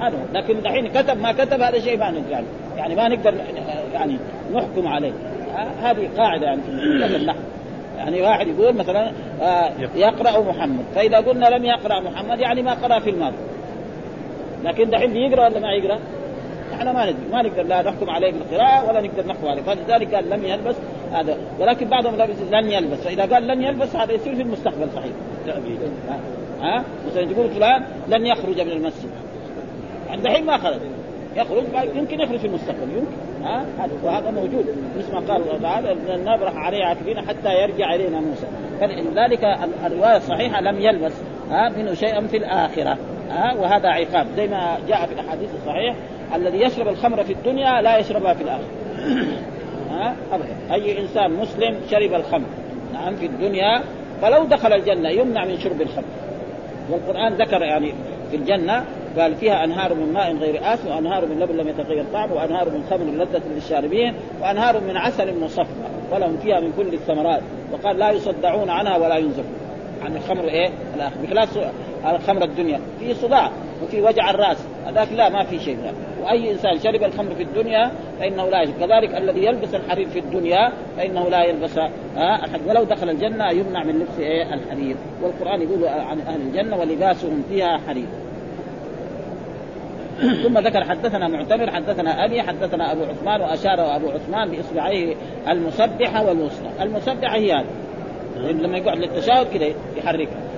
هذا لكن دحين كتب ما كتب هذا شيء ما نقدر يعني ما نقدر يعني نحكم عليه. هذه قاعدة يعني. في النحو يعني واحد يقول مثلا آه يقرأ. محمد. فإذا قلنا لم يقرأ محمد يعني ما قرأ في الماضي. لكن دحين بيقرأ ولا ما يقرأ؟ إحنا ما نقدر ما نقدر لا نحكم عليه بالقراءة ولا نقدر نحكم عليه. فلذلك قال لم يلبس هذا. ولكن بعضهم لبس لن يلبس. فإذا قال لن يلبس هذا يصير في المستقبل صحيح. ها؟ مثلا تقول فلان لن يخرج من المسجد. يعني دحين ما خرج. يخرج يمكن يخرج في المستقبل. يمكن. ها؟ وهذا موجود. مثل ما قال الله تعالى نبرح عليه عاكفين حتى يرجع إلينا موسى. فلذلك الرواية الصحيحة لم يلبس. ها؟ منه شيئا في الآخرة. ها؟ وهذا عقاب. زي ما جاء في الأحاديث الصحيح الذي يشرب الخمر في الدنيا لا يشربها في الآخرة. ها؟ أي إنسان مسلم شرب الخمر. نعم في الدنيا. فلو دخل الجنة يمنع من شرب الخمر. والقرآن ذكر يعني في الجنة قال فيها أنهار من ماء غير آس وأنهار من لبن لم يتغير طعمه وأنهار من خمر لذة للشاربين وأنهار من عسل مصفى. ولهم فيها من كل الثمرات. وقال لا يصدعون عنها ولا ينزفون. عن الخمر إيه؟ الآخر. بخلاف الخمر الدنيا. في صداع وفي وجع الرأس. هذاك لا ما في شيء. وأي إنسان شرب الخمر في الدنيا فإنه لا يشرب. كذلك الذي يلبس الحرير في الدنيا فإنه لا يلبس آه الحرير. ولو دخل الجنة يمنع من لبس إيه الحرير. والقرآن يقول عن أهل الجنة ولباسهم فيها حرير. ثم ذكر حدثنا معتمر حدثنا أبي حدثنا أبو عثمان وأشار أبو عثمان بإصبعيه المسبحة والوسطى، المسبحة هي هذه. لما يقعد للتشاهد كذا يحركها.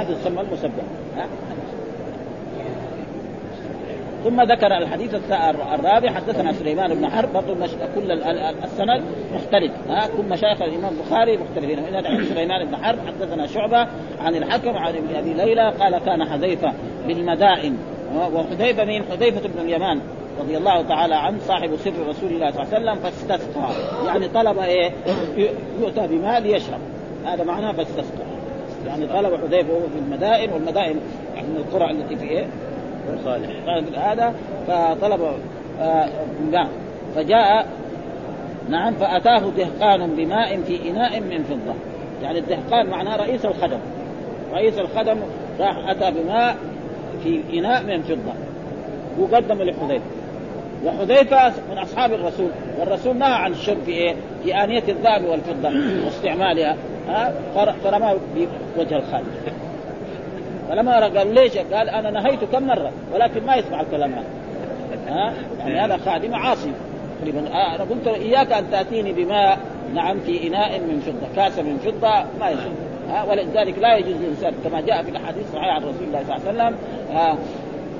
هذه تسمى المسبحه ثم ذكر الحديث الرابع حدثنا سليمان بن حرب برضه كل السند مختلف ها؟ كل مشايخ الإمام البخاري مختلفين. من سليمان بن حرب حدثنا شعبة عن الحكم عن ابن أبي ليلى قال كان حذيفة بالمدائن. وحذيفة مين؟ حذيفة بن اليمان رضي الله تعالى عنه صاحب سر رسول الله صلى الله عليه وسلم فاستسقى. يعني طلب إيه؟ يؤتى بماء ليشرب هذا معناه فاستسقى. يعني طلب حذيفة وهو في المدائن والمدائن يعني من القرى التي في إيه؟ صالح هذا فطلب آه ماء فجاء نعم فأتاه دهقان بماء في إناء من فضة. يعني الدهقان معناه رئيس الخدم. رئيس الخدم راح أتى بماء في إناء من فضة. وقدم لحذيفة. وحذيفة من أصحاب الرسول والرسول نهى عن الشرب في إيه؟ في آنية الذهب والفضة واستعمالها ها؟ فرماه بوجه الخالق فلما قال ليش؟ قال أنا نهيت كم مرة ولكن ما يسمع الكلام هذا ها؟ يعني هذا خادم عاصي. تقريبا أنا قلت إياك أن تأتيني بماء نعم في إناء من فضة كاسه من فضة ما يجوز. ها؟ ولذلك لا يجوز للإنسان كما جاء في الأحاديث الصحيحة عن رسول الله صلى الله عليه وسلم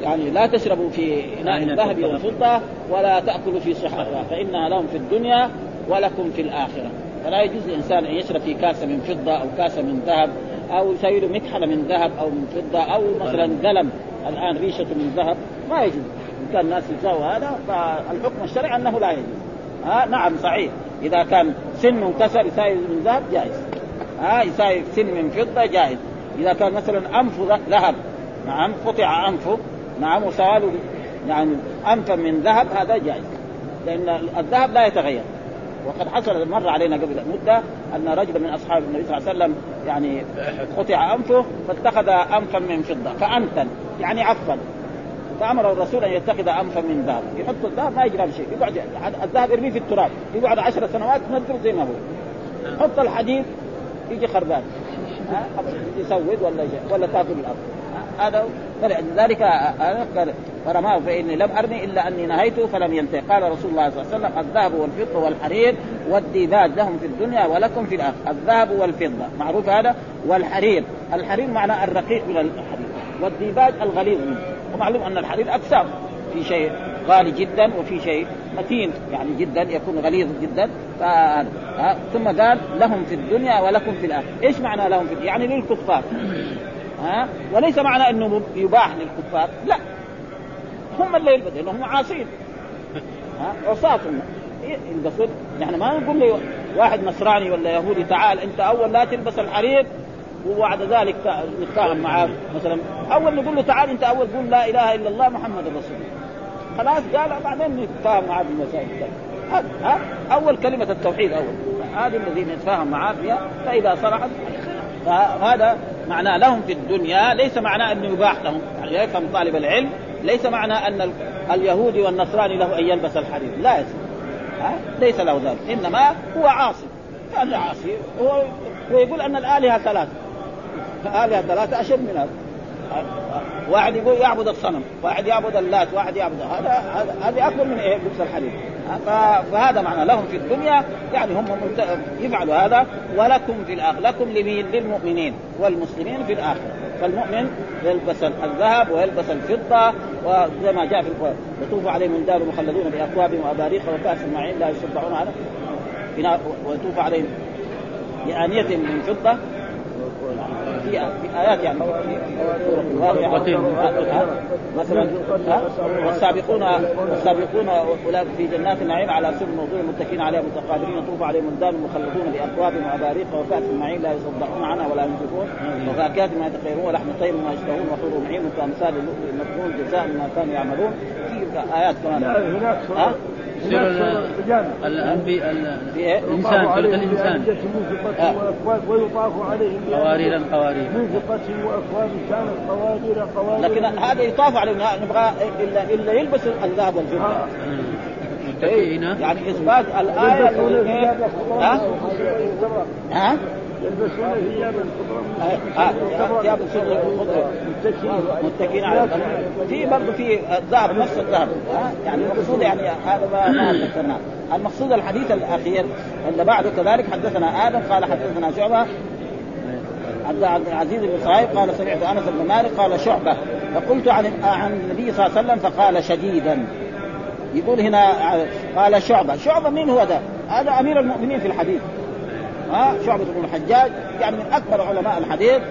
يعني لا تشربوا في اناء الذهب والفضة ولا تأكلوا في صحراء. فإنها لهم في الدنيا ولكم في الآخرة. فلا يجوز للانسان أن يشرب في كاسة من فضة أو كاسة من ذهب أو يسوي له مكحلة من ذهب أو من فضة أو مثلا قلم. الآن ريشة من ذهب ما يجوز. إن كان الناس يساووا هذا فالحكم الشرعي أنه لا يجوز. ها نعم صحيح. إذا كان سن انكسر يساوي من ذهب جائز. ها يساوي سن من فضة جائز. إذا كان مثلا انفه ذهب نعم قطع أنفه نعم وسواله يعني أنفا من ذهب هذا جائز لأن الذهب لا يتغير. وقد حصل مر علينا قبل مدة أن رجلا من أصحاب النبي صلى الله عليه وسلم يعني قطع أنفه فاتخذ أنفا من فضة فانتن يعني عفن فأمر الرسول أن يتخذ أنفا من ذهب. يحط الذهب ما يجرى شيء يقعد الذهب يرميه في التراب. يقعد عشر سنوات تنزل زي ما هو. حط الحديد يجي خربان. يسود ولا ولا تاكل الأرض. هذا فلذلك قال فرماه فإني لم ارمي إلا أني نهيته فلم ينتهي قال رسول الله صلى الله عليه وسلم الذهب والفضة والحرير والديباج لهم في الدنيا ولكم في الآخرة. الذهب والفضة معروف هذا؟ والحرير. الحرير معناه الرقيق من الحرير. والديباج الغليظ منه. ومعلوم أن الحرير اقسام في شيء غالي جدا وفي شيء متين. يعني جدا يكون غليظ جدا. فهذا ثم قال لهم في الدنيا ولكم في الآخرة، إيش معنى لهم في يعني للكفار. ها؟ وليس معنى أنه يباح للكفار. لا. هم اللي يلبس لانهم عاصين. ها؟ عصاة يلبسون يعني ما نقول لي واحد نصراني ولا يهودي تعال أنت أول لا تلبس الحرير وبعد ذلك نتفاهم معاه مثلا أول نقول له تعال أنت أول قول لا إله إلا الله محمد رسول الله. خلاص قال بعدين نتفاهم معاه بالمسائل. ها؟ أول كلمة التوحيد أول. هذه الذي نتفاهم معاه فيها فإذا صلحت فهذا معناه لهم في الدنيا ليس معناه أنه يباح لهم. يعني يفهم طالب العلم ليس معناه أن اليهودي والنصراني له أن يلبس الحرير لا يسمع ليس له ذلك. إنما هو عاصي. كان عاصي. هو ويقول أن الآلهة ثلاثة. الآلهة ثلاثة أشد من هذا. واحد يقول يعبد الصنم واحد يعبد اللات واحد يعبد هذا هذه اكبر من إيه؟ لبس الحديد. فهذا معنى. لهم في الدنيا يعني هم يفعلوا هذا. ولكم في الاخره لكم لمين؟ للمؤمنين والمسلمين في الآخرة. فالمؤمن يلبس الذهب ويلبس الفضة وزي ما جاء في القرآن يطوف عليهم من مخلدون باكواب وأباريق وكاس معين لا يصدعون عنها ويطوف عليهم بآنية من فضة. في في آيات يعني. مثلا والسابقون والسابقون اولئك في جنات النعيم على سر موضوع متكئين عليها متقابلين يطوف عليهم ولدان مخلدون باكواب واباريق وكاس معين لا يصدقون عنها ولا ينفقون وفاكهة ما يتخيرون ولحم طير ما يشتهون وحور نعيم كامثال اللؤلؤ المكنون جزاء ما كانوا يعملون. في آيات كمان. هناك يصير الأنبياء. الإنسان. خلق الانسان ويطاف عليهم قوارير قوارير. من فقة واكواب كانت قوارير قوارير. لكن هذا يطاف عليهم. نبغى الا إلا يلبس الذهب والفضة. متكئين. يعني إثبات الآية ها؟ ها؟ يلبسون ثيابا خضرا ثياب الخضر متكئين على في برضه في الذهب نفس الذهب يعني المقصود يعني هذا ما ذكرناه. المقصود الحديث الأخير اللي بعده كذلك حدثنا آدم قال حدثنا شعبة. عبد العزيز بن صهيب قال سمعت أنس بن مالك قال شعبة. فقلت عن عن النبي صلى الله عليه وسلم فقال شديدا. يقول هنا قال شعبة. شعبة مين هو ده؟ هذا أمير المؤمنين في الحديث. ها شعبة بن الحجاج يعني من أكبر علماء الحديث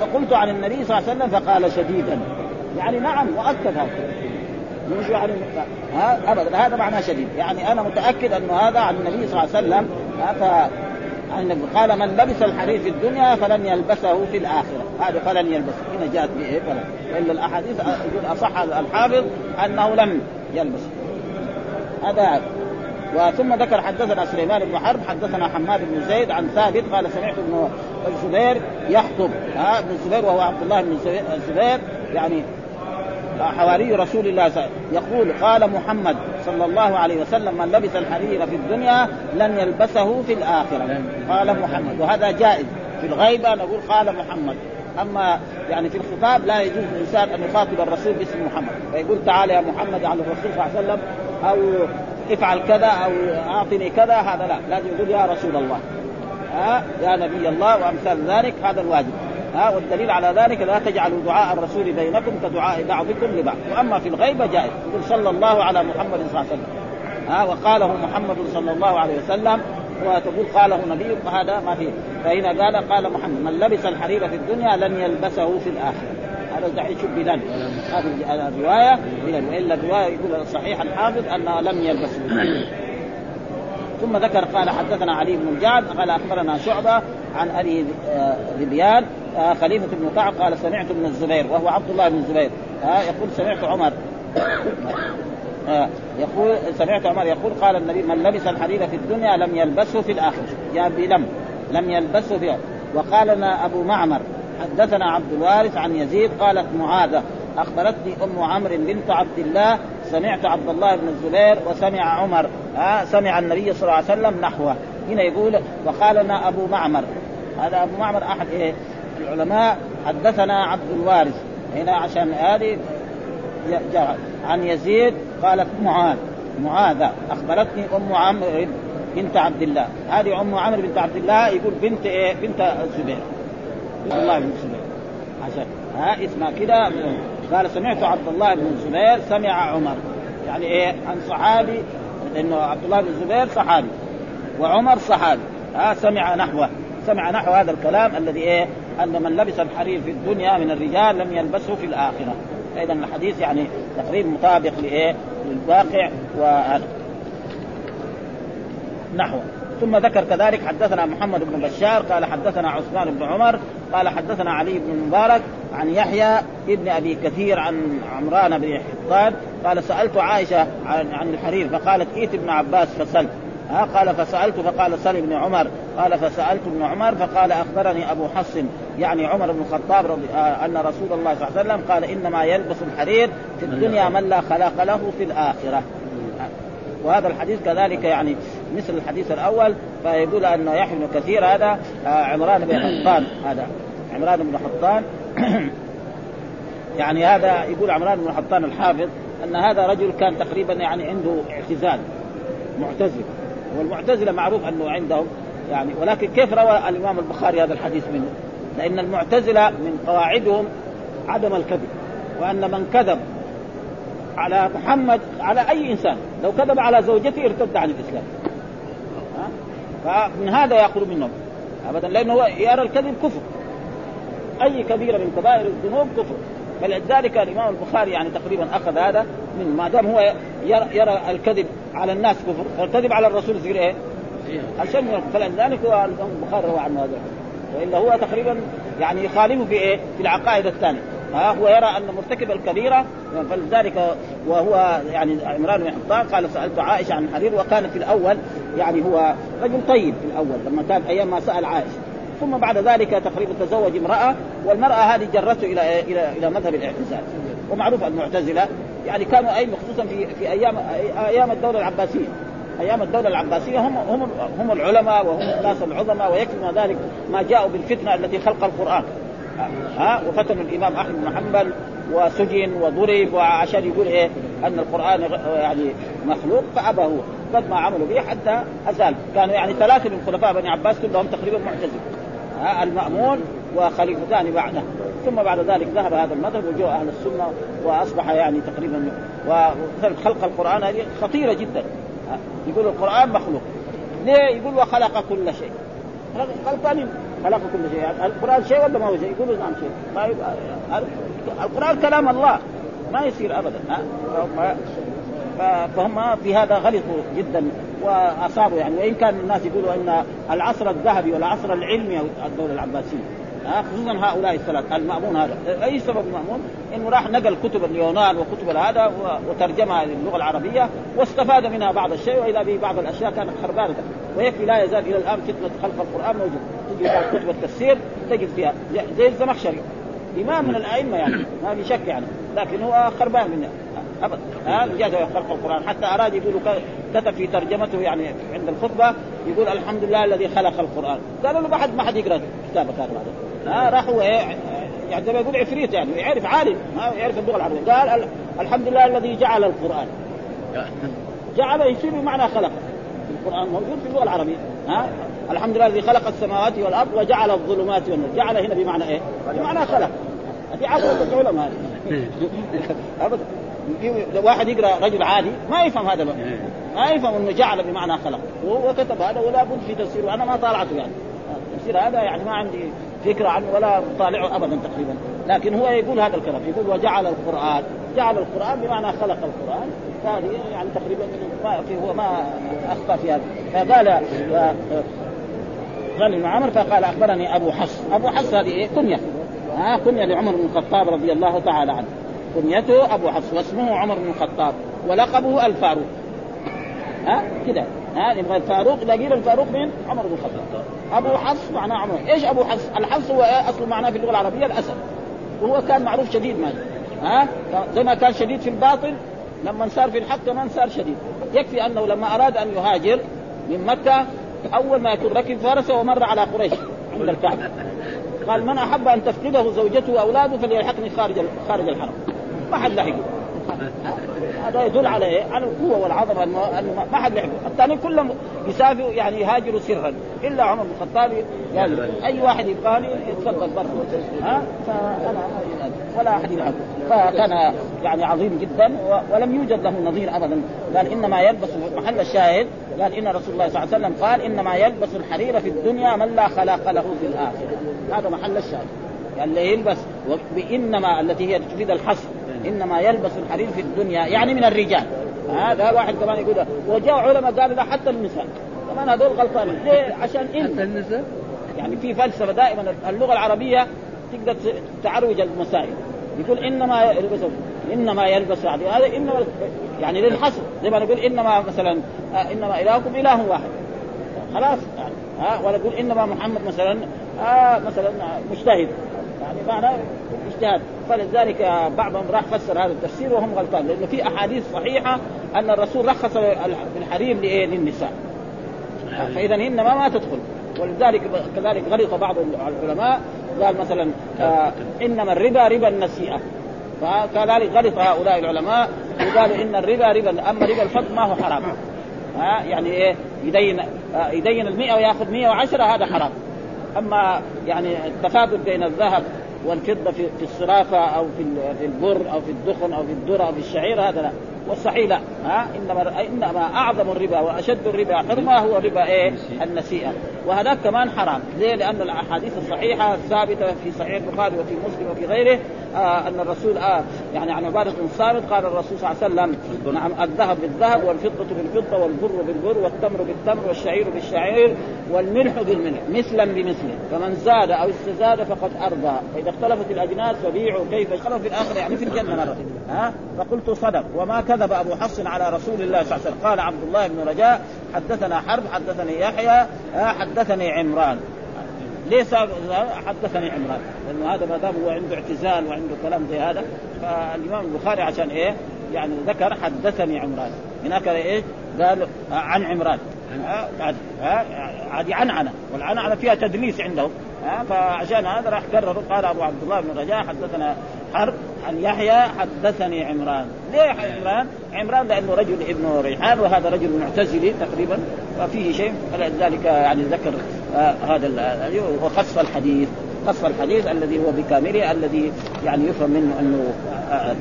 فقلت عن النبي صلى الله عليه وسلم فقال شديدا. يعني نعم مؤكد هذا. مش يعني ها ابدا. هذا معناه شديد. يعني أنا متأكد انه هذا عن النبي صلى الله عليه وسلم ف قال من لبس الحرير في الدنيا فلن يلبسه في الآخرة. هذا فلن يلبسه. هنا جاءت بايه فلن الا الأحاديث يقول أصح الحافظ أنه لم يلبسه. هذا وثم ذكر حدثنا سليمان بن حرب حدثنا حماد بن زيد عن ثابت قال سمعت ابن الزبير يخطب. ها ابن الزبير وهو عبد الله بن الزبير يعني حواري رسول الله صلى الله عليه وسلم. يقول قال محمد صلى الله عليه وسلم من لبس الحرير في الدنيا لن يلبسه في الآخرة. قال محمد. وهذا جائز. في الغيبة نقول قال محمد. أما يعني في الخطاب لا يجوز للإنسان أن يخاطب الرسول باسم محمد. فيقول تعال يا محمد على الرسول صلى الله عليه وسلم أو افعل كذا أو اعطني كذا هذا لا. لازم يقول يا رسول الله. ها؟ يا نبي الله وامثال ذلك هذا الواجب. ها؟ والدليل على ذلك لا تجعلوا دعاء الرسول بينكم كدعاء بعضكم لبعض. واما في الغيبه جائز. يقول صلى الله على محمد صلى الله عليه وسلم. ها؟ وقاله محمد صلى الله عليه وسلم. وتقول قاله نبي هذا ما فيه. فهنا قال قال محمد من لبس الحرير في الدنيا لن يلبسه في الآخرة. هذا شوف بلال هذه الرواية بلال والا الرواية يقول صحيح الحافظ انه لم يلبس ثم ذكر قال حدثنا علي بن الجعد قال أخبرنا شعبة عن أبي ذبيان آه، خليفة بن كعب قال سمعت ابن الزبير وهو عبد الله بن الزبير. آه، يقول سمعت عمر. آه، يقول سمعت عمر يقول قال النبي من لبس الحرير في الدنيا لم يلبسه في الآخرة. جاء بلم لم يلبسه في وقال لنا أبو معمر. حدثنا عبد الوارث عن يزيد قالت معاذة أخبرتني أم عمرو بنت عبد الله سمعت عبد الله بن الزبير وسمع عمر آه سمع النبي صلى الله عليه وسلم نحوه. هنا يقول وقال لنا أبو معمر هذا أبو معمر أحد إيه؟ العلماء حدثنا عبد الوارث. هنا عشان هذه عن يزيد قالت معاذ معاذة أخبرتني أم عمرو بنت عبد الله. هذه أم عمرو بنت عبد الله يقول بنت إيه؟ بنت الزبير. عبد الله بن الزبير عشان ها اسمها كده. قال سمعت عبد الله بن الزبير سمع عمر. يعني إيه؟ عن صحابي لأنه عبد الله بن الزبير صحابي وعمر صحابي. ها سمع نحوه. سمع نحو هذا الكلام الذي إيه؟ أن من لبس الحرير في الدنيا من الرجال لم يلبسه في الآخرة. اذا الحديث يعني تقريبا مطابق لإيه؟ للواقع وهذا نحوه. ثم ذكر كذلك حدثنا محمد بن بشار قال حدثنا عثمان بن عمر قال حدثنا علي بن مبارك عن يحيى ابن أبي كثير عن عمران بن حطان قال سألت عائشة عن, عن الحرير فقالت ائت ابن عباس فسل ها؟ قال فسألت فقال سل ابن عمر. قال فسألت ابن عمر فقال أخبرني أبو حصن يعني عمر بن الخطاب رضي آه أن رسول الله صلى الله عليه وسلم قال إنما يلبس الحرير في الدنيا من لا خلاق له في الآخرة. وهذا الحديث كذلك يعني مثل الحديث الأول فيقول أن يحيى بن كثير هذا آه عمران بن حطان هذا عمران بن حطان يعني هذا يقول عمران بن حطان الحافظ أن هذا رجل كان تقريبا يعني عنده اعتزال معتزل والمعتزلة معروف أنه عندهم يعني ولكن كيف روى الإمام البخاري هذا الحديث منه؟ لأن المعتزلة من قواعدهم عدم الكذب وأن من كذب على محمد على أي إنسان لو كذب على زوجته ارتد عن الإسلام. فمن هذا يأخذ منهم. ابدا لأنه هو يرى الكذب كفر. أي كبيره من كبائر الذنوب كفر. فلذلك الإمام البخاري يعني تقريبا أخذ هذا من ما دام هو يرى, يرى الكذب على الناس كفر فالكذب على الرسول يصير إيه؟ عشان فلذلك هو الإمام البخاري روى عنه هذا وإلا هو تقريبا يعني يخالفه في إيه؟ في العقائد الثانية. ها هو يرى أن مرتكب الكبيرة فلذلك وهو يعني عمران بن حطان قال سألت عائشة عن حرير وكان في الأول يعني هو رجل طيب في الأول لما كان أيام ما سأل عائشة. ثم بعد ذلك تقريبا تزوج امرأة والمرأة هذه جرته إلى إلى إلى مذهب الاعتزال. ومعروف المعتزلة يعني كانوا اي خصوصا في في أيام أيام الدولة العباسية. أيام الدولة العباسية هم هم هم العلماء وهم الناس العظماء ويكفي ذلك ما جاءوا بالفتنة التي خلق القرآن. ها وفتنوا الإمام أحمد بن حنبل وسجن وضرب وعشان يقول إيه أن القرآن يعني مخلوق فابى هو قد ما عملوا به حتى أزال. كانوا يعني ثلاثة من خلفاء بني عباس كلهم تقريبا معتزلة. ها المأمون وخليفتان بعده. ثم بعد ذلك ذهب هذا المذهب وجاء أهل السنة وأصبح يعني تقريبا خلق القرآن هذه خطيرة جدا. يقول القرآن مخلوق. ليه؟ يقول وخلق كل شيء. خلق خلق كل شيء. القرآن شيء ولا ما هو شيء؟ يقولوا نعم شيء. ما يبقى القرآن كلام الله. ما يصير ابدا فهم في هذا غلطوا جدا وأصابوا يعني. وإن كان الناس يقولوا أن العصر الذهبي والعصر العلمي الدولة العباسية. خصوصا هؤلاء الثلاث المأمون هذا. أي سبب المأمون إنه راح نقل كتب اليونان وكتب هذا وترجمها للغة العربية واستفاد منها بعض الشيء وإذا به بعض الأشياء كانت خربانة. ويكفي لا يزال إلى الآن فتنة خلق القرآن موجود تجي كتب التفسير تجد فيها زي الزمخشري. إمام من الأئمة يعني ما في شك يعني. لكن هو خربان منها ابدا. ها جهه خلق القرآن. حتى أراد يقول كتب في ترجمته يعني عند الخطبة يقول الحمد لله الذي خلق القرآن. قالوا له ما حد ما حد يقرأ كتابك هذا. ها راح هو إيه يعني زي ما يقول عفريت يعني يعرف عالم ها يعرف اللغة العربية. قال الحمد لله الذي جعل القرآن. جعل يصير بمعنى خلق. القرآن موجود في اللغة العربية. ها؟ الحمد لله الذي خلق السماوات والأرض وجعل الظلمات والنور. جعل هنا بمعنى إيه؟ بمعنى خلق. هذه عقل العلماء. أبدا. واحد يقرأ رجل عادي ما يفهم هذا ما يفهم إنه جعل بمعنى خلق. وهو كتب هذا ولا بد في تفسيره. أنا ما طالعته يعني. التفسير هذا يعني ما عندي فكره عنه ولا طالعه ابدا تقريبا. لكن هو يقول هذا الكلام. يقول وجعل القرآن جعل القرآن بمعنى خلق القرآن. هذه يعني تقريبا في هو ما اخطا في هذا. فقال قال ابن عمر فقال أخبرني أبو حص أبو حص هذه إيه؟ كنية. ها آه كنية لعمر بن الخطاب رضي الله تعالى عنه. كنيته أبو حفص واسمه عمر بن الخطاب ولقبه الفاروق. ها كده. ها يبغى الفاروق اذا قيل الفاروق من عمر بن الخطاب. أبو حفص معناه عمر إيش أبو حفص؟ الحفص هو إيه؟ أصل معناه في اللغة العربية الأسد. وهو كان معروف شديد ما ها؟ زي ما كان شديد في الباطل لما صار في الحق كمان صار شديد. يكفي أنه لما أراد أن يهاجر من مكة أول ما يكون ركب فرسه ومر على قريش عند الكعبة. قال من أحب أن تفقده زوجته وأولاده فليلحقني خارج خارج الحرم. ما حد لحقه. هذا يدل على إيه؟ على القوة والعظمة انه ما حد يحبه، الثاني كلهم يسافروا يعني يهاجروا سرا. إلا عمر بن الخطاب. قال أي واحد يبغاني يتفضل برا. ها؟ فأنا ولا أحد يلعب فكان يعني عظيم جدا ولم يوجد له نظير ابدا. قال إنما يلبس محل الشاهد. قال إن رسول الله صلى الله عليه وسلم قال إنما يلبس الحرير في الدنيا من لا خلاق له في الآخرة. هذا محل الشاهد. يعني اللي يلبس. وانما التي هي تفيد الحصر. إنما يلبس الحرير في الدنيا يعني من الرجال. هذا واحد كمان يقول وجاء علماء قالوا لا حتى النساء. كمان هذول غلطانين. ليه؟ عشان إن. حتى النساء؟ يعني في فلسفة دائما اللغة العربية تقدر تعرج المسائل. يقول إنما يلبس إنما يلبس هذا. إنما يعني للحصر زي ما نقول إنما مثلا آه إنما إلهكم إله واحد. خلاص. يعني ها آه ولا نقول إنما محمد مثلا آه مثلا مجتهد. يعني معنى اجتهاد فلذلك بعضهم راح فسر هذا التفسير وهم غلطان لأنه في أحاديث صحيحة أن الرسول رخص الحريم لإيه؟ للنساء. فإذا هن ما, تدخل. ولذلك كذلك غلط بعض العلماء قال مثلا آه إنما الربا ربا النسيئة. فكذلك غلط هؤلاء العلماء. وقالوا إن الربا ربا أما ربا الفضل ما هو حرام. ها؟ يعني إيه؟ يدين آه يدين ال 100 وياخذ 110 هذا حرام. أما يعني التفاضل بين الذهب والفضة في الصرافة أو في البر أو في الدخن أو في الذرة أو في الشعير هذا لا. والصحيح لا. ها؟ إنما إنما أعظم الربا وأشد الربا حرمة هو ربا إيه؟ النسيئة. وهذاك كمان حرام. ليه؟ لأن الأحاديث الصحيحة الثابته في صحيح البخاري وفي مسلم وفي غيره آه أن الرسول آه يعني عن عباده بن صامت قال الرسول صلى الله عليه وسلم نعم الذهب بالذهب والفضة بالفضة والبر بالبر والتمر بالتمر والشعير بالشعير والملح بالملح مثلا بمثله. فمن زاد أو استزاد فقد أرضى. فإذا اختلفت الأجناس فبيعوا كيف اختلفوا في الآخرة يعني في الجنة مرة. ها؟ فقلت صدق. وما كذب أبو حفص على رسول الله صلى الله عليه وسلم. قال عبد الله بن رجاء حدثنا حرب حدثني يحيى حدثني عمران. ليس حدثني عمران لأنه هذا ما دام هو عنده اعتزال وعنده كلام زي هذا فالإمام البخاري عشان إيه؟ يعني ذكر حدثني عمران. هناك إيش؟ قال عن عمران. هذه عنعنه والعنعنة فيها تدليس عندهم. فعشان هذا راح كرر قال أبو عبد الله بن رجاء حدثنا حرب عن يحيى حدثني عمران. ليه عمران؟ عمران لأنه رجل ابن ريحان وهذا رجل معتزلي تقريبا ففيه شيء فلذلك يعني ذكر آه هذا وقص الحديث. قص الحديث الذي هو بكامله الذي يعني يفهم منه أنه آه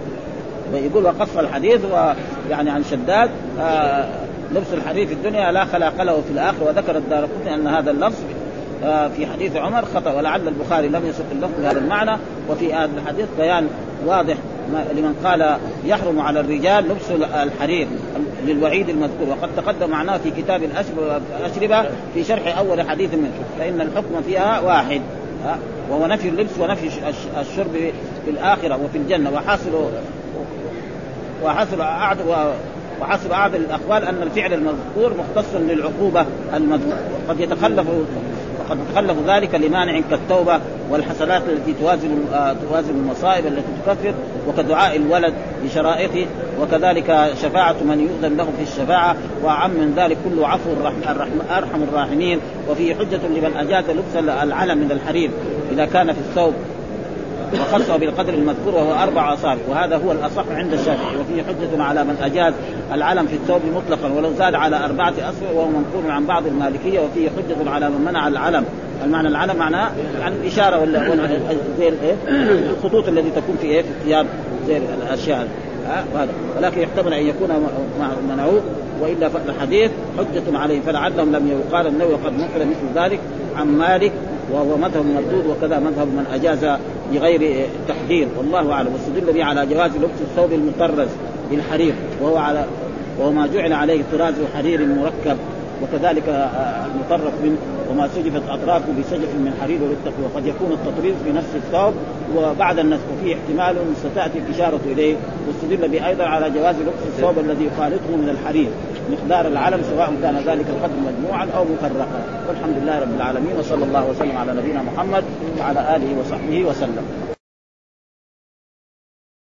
يقول وقص الحديث ويعني عن شداد آه لبس الحرير في الدنيا لا خلاق له في الآخرة. وذكر الدار أن هذا اللفظ في حديث عمر خطأ ولعل البخاري لم يسق اللفظ بهذا المعنى وفي هذا الحديث بيان واضح لمن قال يحرم على الرجال لبس الحرير للوعيد المذكور. وقد تقدم معناه في كتاب الأشربة في شرح أول حديث منه. فإن الحكم فيها واحد. وهو نفي اللبس ونفي الشرب في الآخرة وفي الجنة. وحاصل وحاصل أعد وحسب أعظم الأقوال أن الفعل المذكور مختص للعقوبة المذكورة. قد يتخلف وقد تخلف ذلك لمانع كالتوبة والحسنات التي توازن توازن المصائب التي تكفر وكدعاء الولد بشرائطه وكذلك شفاعة من يؤذن له في الشفاعة. وأعم من ذلك كل عفو أرحم الراحمين. وفيه حجة لمن أجاز لبس العلم من الحرير إذا كان في الثوب. وخصه بالقدر المذكور وهو أربع أصابع وهذا هو الأصح عند الشافعي وفيه حجة على من أجاز العلم في الثوب مطلقا ولو زاد على أربعة أصبع وهو منقول عن بعض المالكية وفيه حجة على من منع العلم. المعنى العلم معناه يعني الإشارة ولا زي الايه الخطوط التي تكون في إيه؟ في الثياب زي الأشياء هذا ولكن يحتمل أن يكون منعوه وإلا فالحديث حجة عليه فلعلهم لم يقال النووي وقد نقل مثل ذلك عن مالك وهو مذهب مردود وكذا مذهب من أجاز بغير تحذير. والله أعلم. واستدل به على جواز لبس الثوب المطرز بالحرير وهو على وهو ما جعل عليه طراز حرير مركب. وكذلك المطرف منه وما سجفت أطرافه بسجف من حرير وبالتقوى وقد يكون التطريز في نفس الثوب وبعد النسخ وفيه احتمال ستأتي الإشارة إليه واستدل به أيضا على جواز لبس الثوب الذي يخالطه من الحرير مقدار العلم سواء كان ذلك القدر مجموعا أو مفرقا. والحمد لله رب العالمين وصلى الله وسلم على نبينا محمد وعلى آله وصحبه وسلم.